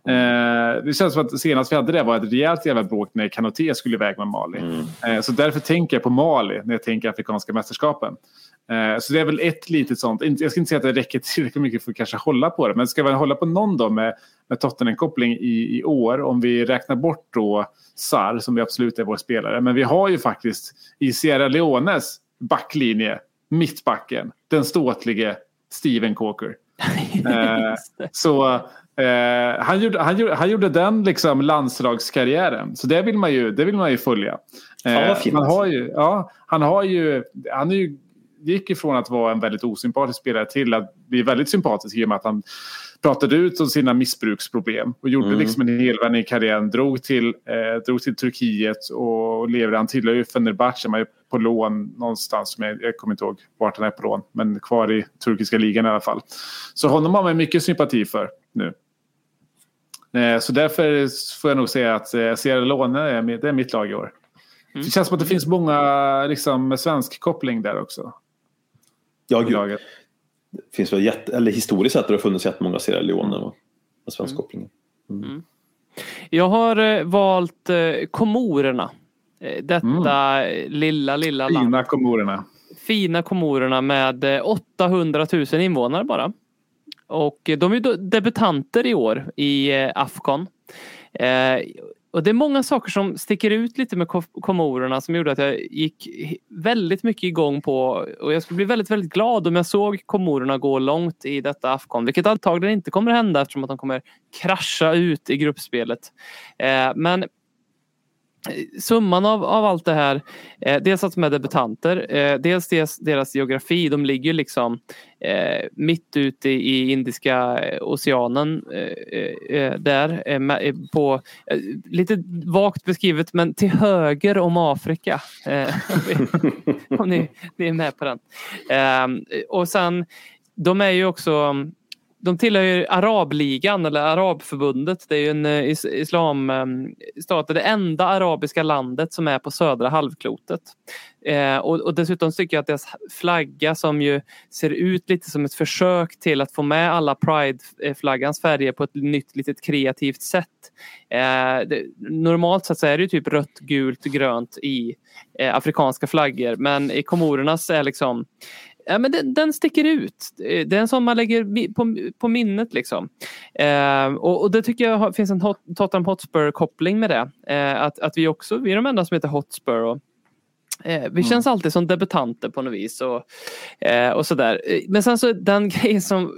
eh, det känns som att senast vi hade det var ett rejält jävla bråk när Kanoté skulle iväg med Mali. Eh, så därför tänker jag på Mali när jag tänker Afrikanska mästerskapen. Eh, Så det är väl ett litet sånt. Jag ska inte säga att det räcker tillräckligt mycket för att kanske hålla på det. Men ska vi hålla på någon då med, med Tottenham-koppling i, i år. Om vi räknar bort då Sar som vi absolut är vår spelare. Men vi har ju faktiskt i Sierra Leones backlinje, mittbacken, den ståtlige Steven Corker. [laughs] Eh, så eh, han, gjorde, han, gjorde, han gjorde den liksom landslagskarriären. Så det vill man ju, det vill man ju följa. Eh, han har ju, ja, han har ju, han är ju, gick ifrån att vara en väldigt osympatisk spelare till att bli väldigt sympatisk i och med att han pratade ut om sina missbruksproblem och gjorde Mm. liksom en helvändning i karriären. Drog till, eh, drog till Turkiet och lever. Han tillhör ju Fenerbahce, man är på lån någonstans. Men jag kommer inte ihåg vart han är på lån. Men kvar i turkiska ligan i alla fall. Så honom har man mycket sympati för nu. Eh, så därför får jag nog säga att eh, Sierra Leone är, mitt- det är mitt lag i år. Det känns som att det finns många liksom, med svensk koppling där också. Ja, gud. laget. Det finns väl jätte, eller historiskt sett har det funnits jättemånga Sierra Leone med svensk koppling. Jag har eh, valt Komorerna. Detta eh, lilla, lilla land. Fina Komorerna. Fina Komorerna med eh, 800 000 invånare bara. Och de är debutanter i år i Afghan. Afcon. Eh, och det är många saker som sticker ut lite med Komorerna som gjorde att jag gick väldigt mycket igång på och jag skulle bli väldigt, väldigt glad om jag såg Komorerna gå långt i detta Afcon, vilket antagligen inte kommer hända eftersom att de kommer krascha ut i gruppspelet. Eh, men summan av, av allt det här, eh, dels att de är debutanter, eh, dels deras, deras geografi, de ligger liksom eh, mitt ute i, Indiska eh, oceanen eh, eh, eh, där, eh, med- eh, på, eh, lite vagt beskrivet men till höger om Afrika. Eh, om [laughs] om ni, ni är med på den. Eh, och sen, de är ju också de tillhör ju Arabligan eller Arabförbundet. Det är ju en eh, is- islamstat. Ehm, det enda arabiska landet som är på södra halvklotet. Eh, och, och dessutom tycker jag att deras flagga som ju ser ut lite som ett försök till att få med alla Pride-flaggans färger på ett nytt litet kreativt sätt. Eh, det, normalt sett så är det ju typ rött, gult, grönt i eh, afrikanska flaggor men i Komorernas är liksom Ja, men den, den sticker ut. Eh, Det är en sån man lägger på, på minnet. Liksom. Eh, och, och det tycker jag finns en hot, Tottenham Hotspur-koppling med det. Eh, att, att vi också, vi är de enda som heter Hotspur. Och, eh, vi känns alltid som debutanter på något vis. Och, eh, och sådär. Eh, Men sen så den [laughs] grejen som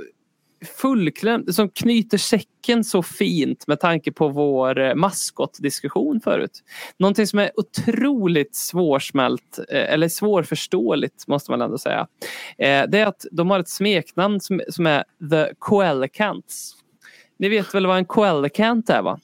fullklämd, som knyter säcken så fint med tanke på vår eh, maskotdiskussion förut. Någonting som är otroligt svårsmält eh, eller svårförståeligt måste man ändå säga. Eh, det är att de har ett smeknamn som, som är The Coelcants. Ni vet väl vad en Coelcant är va?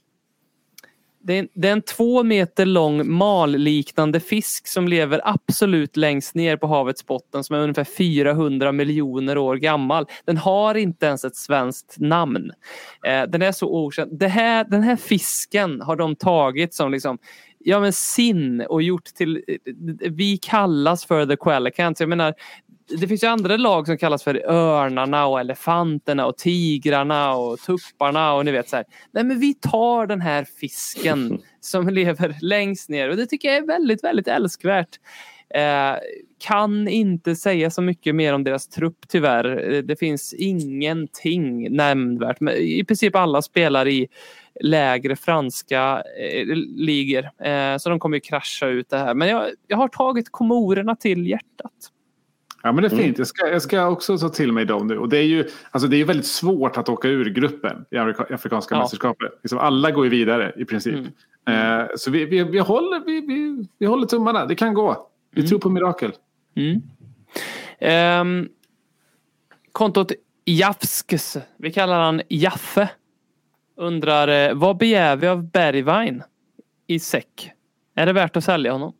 Det är, en, det är en två meter lång malliknande fisk som lever absolut längst ner på havets botten som är ungefär 400 miljoner år gammal. Den har inte ens ett svenskt namn. Eh, den är så okänd. Det här, den här fisken har de tagit som liksom ja, men sin och gjort till... Eh, vi kallas för the Quellicants. Jag menar, det finns ju andra lag som kallas för örnarna och elefanterna och tigrarna och tupparna och ni vet så här. Nej men vi tar den här fisken [laughs] som lever längst ner och det tycker jag är väldigt, väldigt älskvärt. Eh, kan inte säga så mycket mer om deras trupp tyvärr. Eh, Det finns ingenting nämnvärt. Men I princip alla spelar i lägre franska eh, ligor. Eh, så de kommer ju krascha ut det här. Men jag, jag har tagit komorerna till hjärtat. Ja, men det är fint. Jag ska, jag ska också ta till mig dem nu. Och det är ju alltså det är väldigt svårt att åka ur gruppen i Afrikanska Ja. mästerskapet. Liksom alla går ju vidare i princip. Eh, så vi, vi, vi, håller, vi, vi, vi håller tummarna. Det kan gå. Vi tror på mirakel. Ehm, kontot Jafskes, vi kallar han Jaffe, undrar eh, vad begär vi av Bergwijn i säck? Är det värt att sälja honom?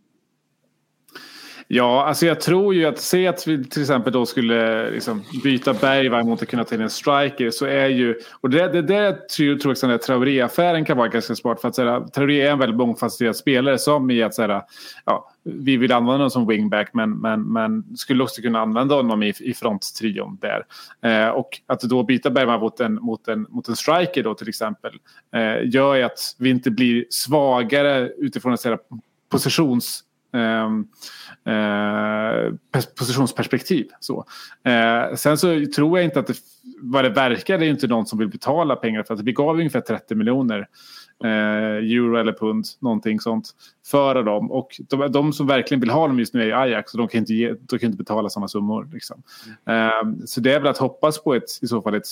Ja, alltså jag tror ju att se att vi till exempel då skulle liksom byta Bergvall mot att kunna ta in en striker så är ju och det, det, det tror, jag att Traoré-affären kan vara ganska smart för att säga, Traoré är en väldigt mångfacetterad spelare som i att säga, ja, vi vill använda honom som wingback men, men, men skulle också kunna använda honom i, i fronttrion där. Eh, och att då byta Bergman mot en, mot, en, mot en striker då till exempel eh, gör ju att vi inte blir svagare utifrån att säga positions positionsperspektiv. Så. Eh, sen så tror jag inte att det vad det verkar är det ju inte någon som vill betala pengar för att vi gav ungefär 30 miljoner eh, euro eller pund, någonting sånt, för dem. Och de, de som verkligen vill ha dem just nu är Ajax och de kan inte, ge, de kan inte betala samma summor. Liksom. Eh, så det är väl att hoppas på ett, i så fall ett,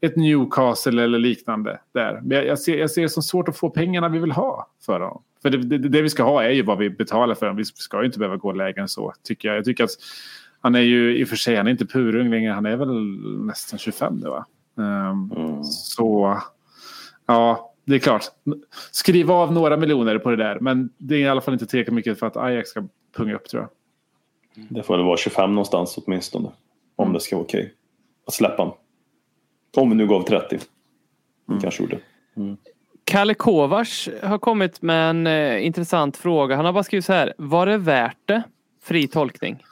ett Newcastle eller liknande där. Men jag, jag, ser, jag ser det som svårt att få pengarna vi vill ha för dem. För det, det, det vi ska ha är ju vad vi betalar för dem. Vi ska ju inte behöva gå lägre än så, tycker jag. Jag tycker att han är ju i och för sig, han är inte purung längre, han är väl nästan 25 nu va? Um, Så, ja, det är klart. Skriv av några miljoner på det där, men det är i alla fall inte tillräckligt mycket för att Ajax ska punga upp tror jag. Det får väl vara 25 någonstans åtminstone. Om det ska vara okej. Att släppa honom. Om vi nu gav 30. Vi kanske gjorde. Kalle Kovacs har kommit med en eh, intressant fråga. Han har bara skrivit så här. Var det värt det? Fri tolkning.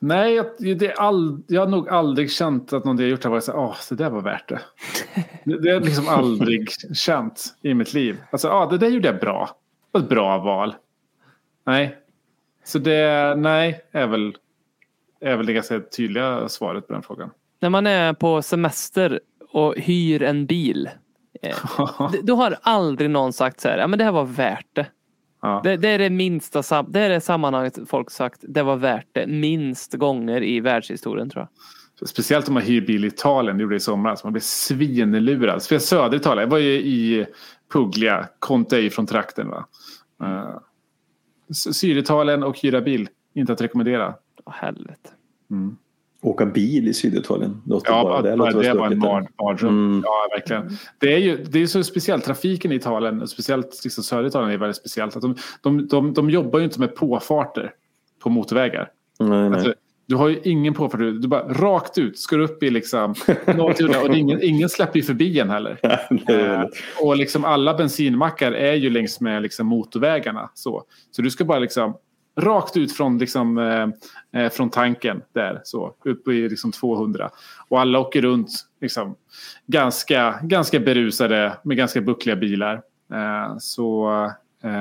Nej, jag, det är all, jag har nog aldrig känt att någon jag gjort har varit så här, åh, det där var värt det. Det, [laughs] det har jag liksom aldrig känt i mitt liv. Alltså, ja, det där gjorde jag bra. Det var ett bra val. Nej. Så det, nej, är väl, är väl det ganska tydliga svaret på den frågan. När man är på semester och hyr en bil. Eh, [laughs] då har aldrig någon sagt så här. Ja men det här var värt det. Ja. Det, det är det minsta det är det sammanhanget folk sagt. Det var värt det minst gånger i världshistorien tror jag. Speciellt om man hyr bil i Italien, det gjorde jag i somras. Man blev svinlurad. Speciellt södra Italien. Jag var ju i Puglia, Conte är från trakten. Va? Uh, Syditalien och hyra bil, inte att rekommendera. Åh, helvete. Åka bil i Syditalien. Låter Ja, bara, det, låter det var en mardröm. Ja, verkligen. Det är ju det är så speciellt. Trafiken i Italien, speciellt liksom södra Italien, är väldigt speciellt. Att de, de, de, de jobbar ju inte med påfarter på motorvägar. Nej, nej. Alltså, du har ju ingen påfart. Du du bara rakt ut, ska du upp i liksom... och ingen, ingen släpper ju förbi en heller. [laughs] Eh, och liksom alla bensinmackar är ju längs med liksom motorvägarna. Så, så du ska bara liksom rakt ut från, liksom, eh, eh, från tanken där, så, upp i liksom 200. Och alla åker runt liksom, ganska, ganska berusade med ganska buckliga bilar. Eh, så eh,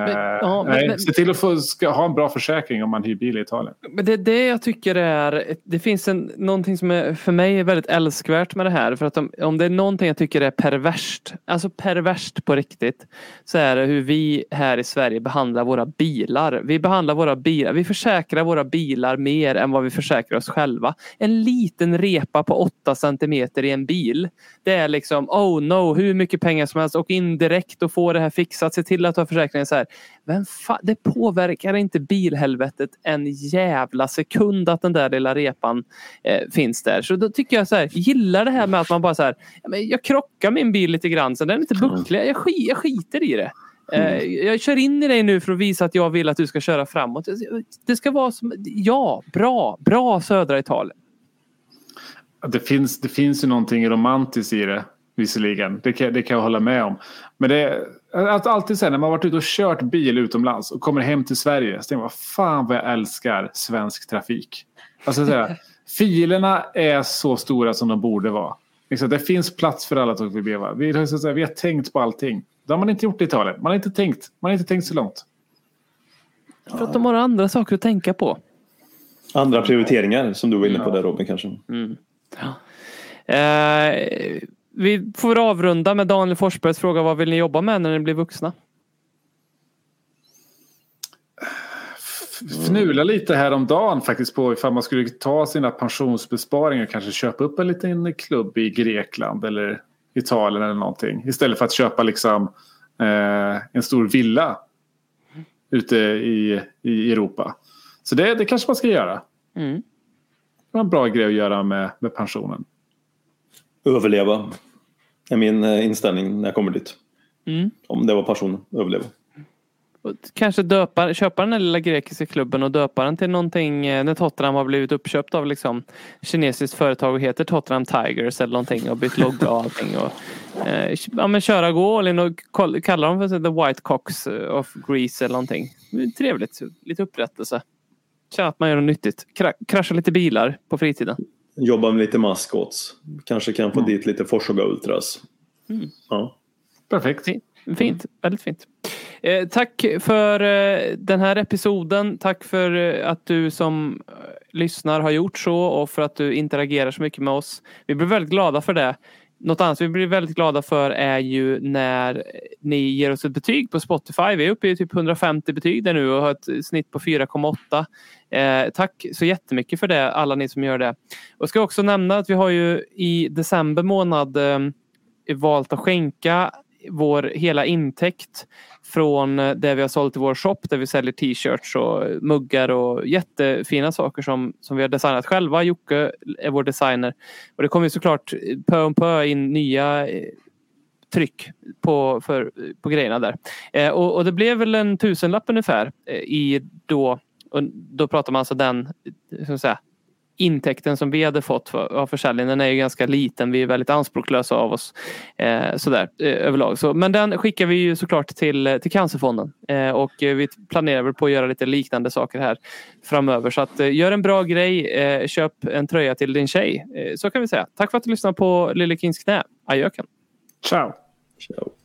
ja, men- nej, men- se till att få, ska ha en bra försäkring om man hyr bil i Italien. Men det, det jag tycker är, det finns en, någonting som är, för mig är väldigt älskvärt med det här. För att om, om det är någonting jag tycker är perverst, alltså perverst på riktigt, så är det hur vi här i Sverige behandlar våra bilar. Vi behandlar våra bilar, vi försäkrar våra bilar mer än vad vi försäkrar oss själva. En liten repa på 8 centimeter i en bil. Det är liksom, oh no, hur mycket pengar som helst. Och in direkt och få det här fixat. Se till att du har försäkringen så här. Vem fa- det påverkar inte bilhelvetet en jävla sekund att den där lilla repan eh, finns där. Så då tycker jag så här, gillar det här med att man bara så här, jag krockar min bil lite grann så den är inte bucklig. Jag, sk- jag skiter i det. Eh, jag kör in i dig nu för att visa att jag vill att du ska köra framåt. Det ska vara som, ja, bra, bra södra Italien. Det finns, det finns ju någonting romantiskt i det. Visserligen, det kan, det kan jag hålla med om. Men det att alltid säga när man varit ute och kört bil utomlands och kommer hem till Sverige. Så tänker man, fan vad jag älskar svensk trafik. Alltså, så här, [laughs] filerna är så stora som de borde vara. Liksom, det finns plats för alla tåg vi beva. Vi, har så att säga, vi har tänkt på allting. Det har man inte gjort i Italien. Man har inte tänkt, man har inte tänkt så långt. För att de har andra saker att tänka på. Andra prioriteringar som du var inne på där Robin kanske. Eh, vi får avrunda med Daniel Forsbergs fråga vad vill ni jobba med när ni blir vuxna? fnula lite häromdagen faktiskt på ifall man skulle ta sina pensionsbesparingar och kanske köpa upp en liten klubb i Grekland eller Italien eller någonting. Istället för att köpa liksom eh, en stor villa ute i, i Europa. Så det, det kanske man ska göra. Mm. Det var en bra grej att göra med, med pensionen. Överleva är min eh, inställning när jag kommer dit. Mm. Om det var passionen, överleva. Kanske döpa, köpa den här lilla grekiska klubben och döpa den till någonting eh, när Tottenham har blivit uppköpt av liksom kinesiskt företag och heter Tottenham Tigers eller någonting och bytt logga och allting. Och, eh, ja, men köra gå all in och kalla dem för The White Cox of Greece eller någonting. Trevligt, lite upprättelse. Känna att man gör något nyttigt. Kra- krascha lite bilar på fritiden. Jobba med lite maskots. Kanske kan få dit lite Forshaga Ultras. Ja. Perfekt. Fint, fint. väldigt fint. Eh, tack för eh, den här episoden. Tack för eh, att du som eh, lyssnar har gjort så och för att du interagerar så mycket med oss. Vi blir väldigt glada för det. Något annat vi blir väldigt glada för är ju när ni ger oss ett betyg på Spotify. Vi är uppe i typ 150 betyg där nu och har ett snitt på 4,8. Eh, tack så jättemycket för det, alla ni som gör det. Och ska också nämna att vi har ju i december månad eh, valt att skänka vår hela intäkt från eh, det vi har sålt i vår shop där vi säljer t-shirts och muggar och jättefina saker som, som vi har designat själva. Jocke är vår designer. Och det kommer såklart pö om pö in nya eh, tryck på, för, på grejerna där. Eh, och, och det blev väl en tusenlapp ungefär eh, i då, och då pratar man alltså den jag säga, intäkten som vi hade fått för, av försäljningen den är ju ganska liten. Vi är väldigt anspråklösa av oss eh, sådär eh, överlag. Så, men den skickar vi ju såklart till, eh, till Cancerfonden eh, och eh, vi planerar väl på att göra lite liknande saker här framöver. Så att eh, gör en bra grej. Eh, köp en tröja till din tjej. Eh, så kan vi säga. Tack för att du lyssnade på Lille Kings knä. Ajöken. Ciao. Ciao.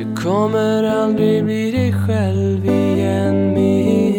du kommer aldrig bli dig själv igen min